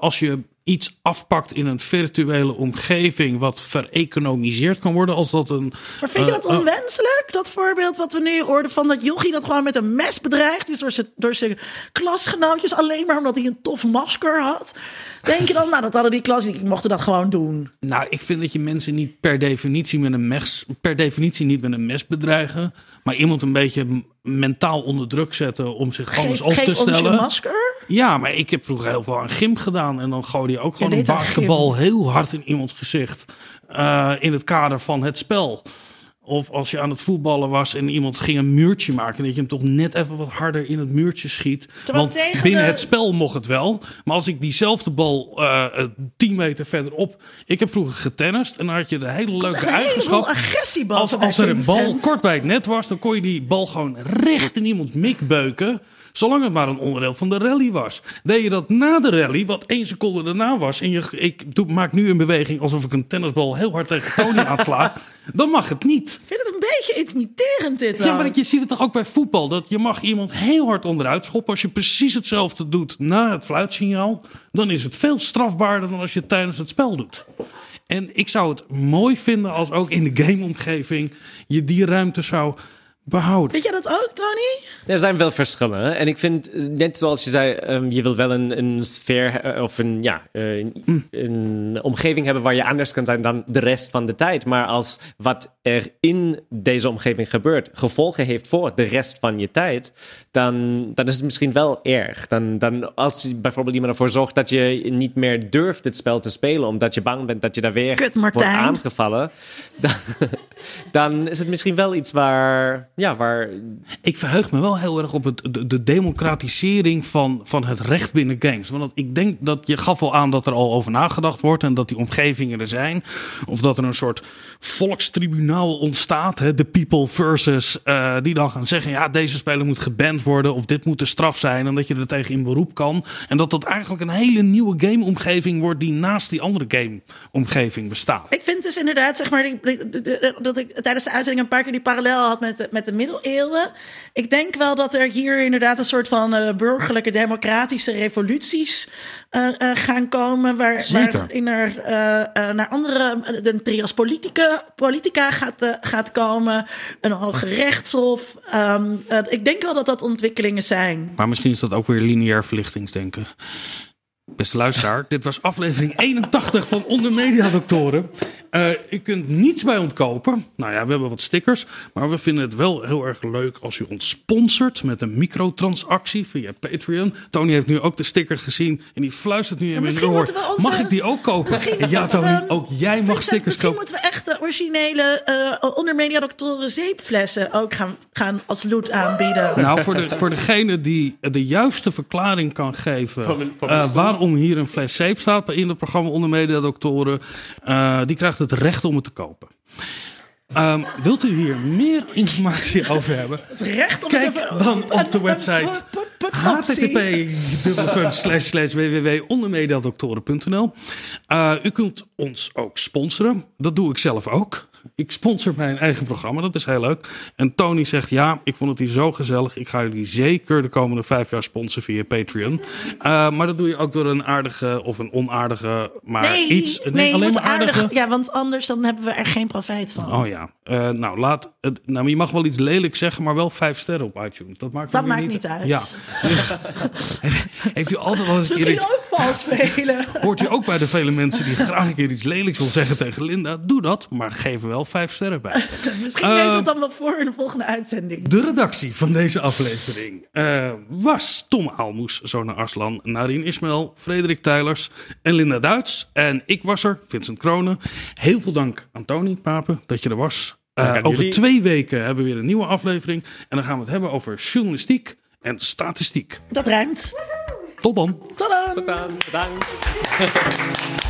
als je iets afpakt in een virtuele omgeving wat vereconomiseerd kan worden, als dat een. Maar vind je eh, dat eh, onwenselijk? Dat voorbeeld wat we nu hoorden van dat jochie dat gewoon met een mes bedreigd is door zijn, door zijn klasgenootjes, alleen maar omdat hij een tof masker had. Denk je dan, nou dat hadden die klas, die mochten dat gewoon doen. Nou, ik vind dat je mensen niet per definitie met een mes, per definitie niet met een mes bedreigen, maar iemand een beetje mentaal onder druk zetten om zich anders Geef, op te geef ons je stellen. masker. Ja, maar ik heb vroeger heel veel aan gym gedaan. En dan gooide je ook gewoon een deed aan basketbal heel hard in iemands gezicht. eh, in het kader van het spel. Of als je aan het voetballen was en iemand ging een muurtje maken. Dat je hem toch net even wat harder in het muurtje schiet. Terwijl Want binnen de- het spel mocht het wel. Maar als ik diezelfde bal eh, eh, 10 meter verderop. Ik heb vroeger getennist. En dan had je de hele leuke een eigenschap. agressie Als, als er een bal kort bij het net was, dan kon je die bal gewoon recht in iemands mik beuken. Zolang het maar een onderdeel van de rally was. Deed je dat na de rally, wat één seconde daarna was. En je, ik doe, maak nu een beweging alsof ik een tennisbal heel hard tegen Tony aansla. Dan mag het niet. Ik vind het een beetje intimiderend dit Ja, dan. maar je ziet het toch ook bij voetbal. Dat je mag iemand heel hard onderuit schoppen. Als je precies hetzelfde doet na het fluitsignaal. Dan is het veel strafbaarder dan als je het tijdens het spel doet. En ik zou het mooi vinden als ook in de gameomgeving je die ruimte zou behouden. Weet jij dat ook, Tony? Er zijn wel verschillen. hè. En ik vind, eh, net zoals je zei, ehm, je wil wel een, een sfeer eh, of een, ja, eh, een, een omgeving hebben waar je anders kan zijn dan de rest van de tijd. Maar als wat er in deze omgeving gebeurt gevolgen heeft voor de rest van je tijd, dan, dan is het misschien wel erg. Dan, dan als bijvoorbeeld iemand ervoor zorgt dat je niet meer durft het spel te spelen omdat je bang bent dat je daar weer Kut, wordt aangevallen, dan, dan is het misschien wel iets waar, ja, waar Ik verheug me wel heel erg op het, de, de democratisering van, van het recht binnen games. Want ik denk dat je gaf al aan dat er al over nagedacht wordt en dat die omgevingen er zijn. Of dat er een soort volkstribunaal ontstaat, hè, de people versus, eh, die dan gaan zeggen, ja, deze speler moet geband worden of dit moet de straf zijn en dat je er tegen in beroep kan. En dat dat eigenlijk een hele nieuwe gameomgeving wordt die naast die andere gameomgeving bestaat. Ik vind dus inderdaad, zeg maar, dat ik tijdens de uitzending een paar keer die parallel had met de, met de middeleeuwen. Ik denk wel dat er hier inderdaad een soort van eh, burgerlijke democratische revoluties eh, eh, gaan komen. Waar, waarin er naar andere, de trias politica, politica gaat, gaat komen. Een hoge rechtshof. Eh, ik denk wel dat dat ontwikkelingen zijn. Maar misschien is dat ook weer lineair verlichtingsdenken. Beste luisteraar, dit was aflevering 81 van Onder Media Doctoren. Eh, u kunt niets bij ontkopen. Nou ja, we hebben wat stickers. Maar we vinden het wel heel erg leuk als u ons sponsort met een microtransactie via Patreon. Tony heeft nu ook de sticker gezien en die fluistert nu in mijn misschien oor. onze- Mag ik die ook kopen? Misschien ja, Tony, we- ook jij mag stickers Misschien kopen. moeten we echt de originele eh onder mediadoktoren zeepflessen ook gaan, gaan als loot aanbieden. Nou, voor, de, voor degene die de juiste verklaring kan geven eh, waarom hier een fles zeep staat in het programma Onder Mediadoktoren, eh die krijgt het recht om het te kopen. Ehm, wilt u hier meer informatie over hebben? Het recht om Kijk even- dan op de website http www.ondermediadoktoren.nl Eh, U kunt ons ook sponsoren. Dat doe ik zelf ook. Ik sponsor mijn eigen programma, dat is heel leuk. En Tony zegt, ja, ik vond het hier zo gezellig. Ik ga jullie zeker de komende vijf jaar sponsoren via Patreon. Eh, maar dat doe je ook door een aardige of een onaardige, maar Nee, iets... nee, je alleen maar aardige. aardig. Ja, want anders dan hebben we er geen profijt van. Oh ja, Eh, nou laat. Nou, je mag wel iets lelijk zeggen, maar wel vijf sterren op iTunes. Dat maakt, Dat maakt niet uit. Ja, dus heeft u altijd wel eens Misschien iets, ook vals spelen. Hoort u ook bij de vele mensen die graag een keer iets lelijks wil zeggen tegen Linda? Doe dat, maar geef wel vijf sterren bij. Misschien Eh, lezen we het dan wel voor in de volgende uitzending. De redactie van deze aflevering eh, was Tom Aalmoes, Zona Arslan, Narien Ismail, Frederik Tijlers en Linda Duits. En ik was er, Vincent Kronen. Heel veel dank aan Tony Papen dat je er was. Eh, over jullie. twee weken hebben we weer een nieuwe aflevering. En dan gaan we het hebben over journalistiek en statistiek. Dat ruimt. Tot dan. Tot dan. Bedankt.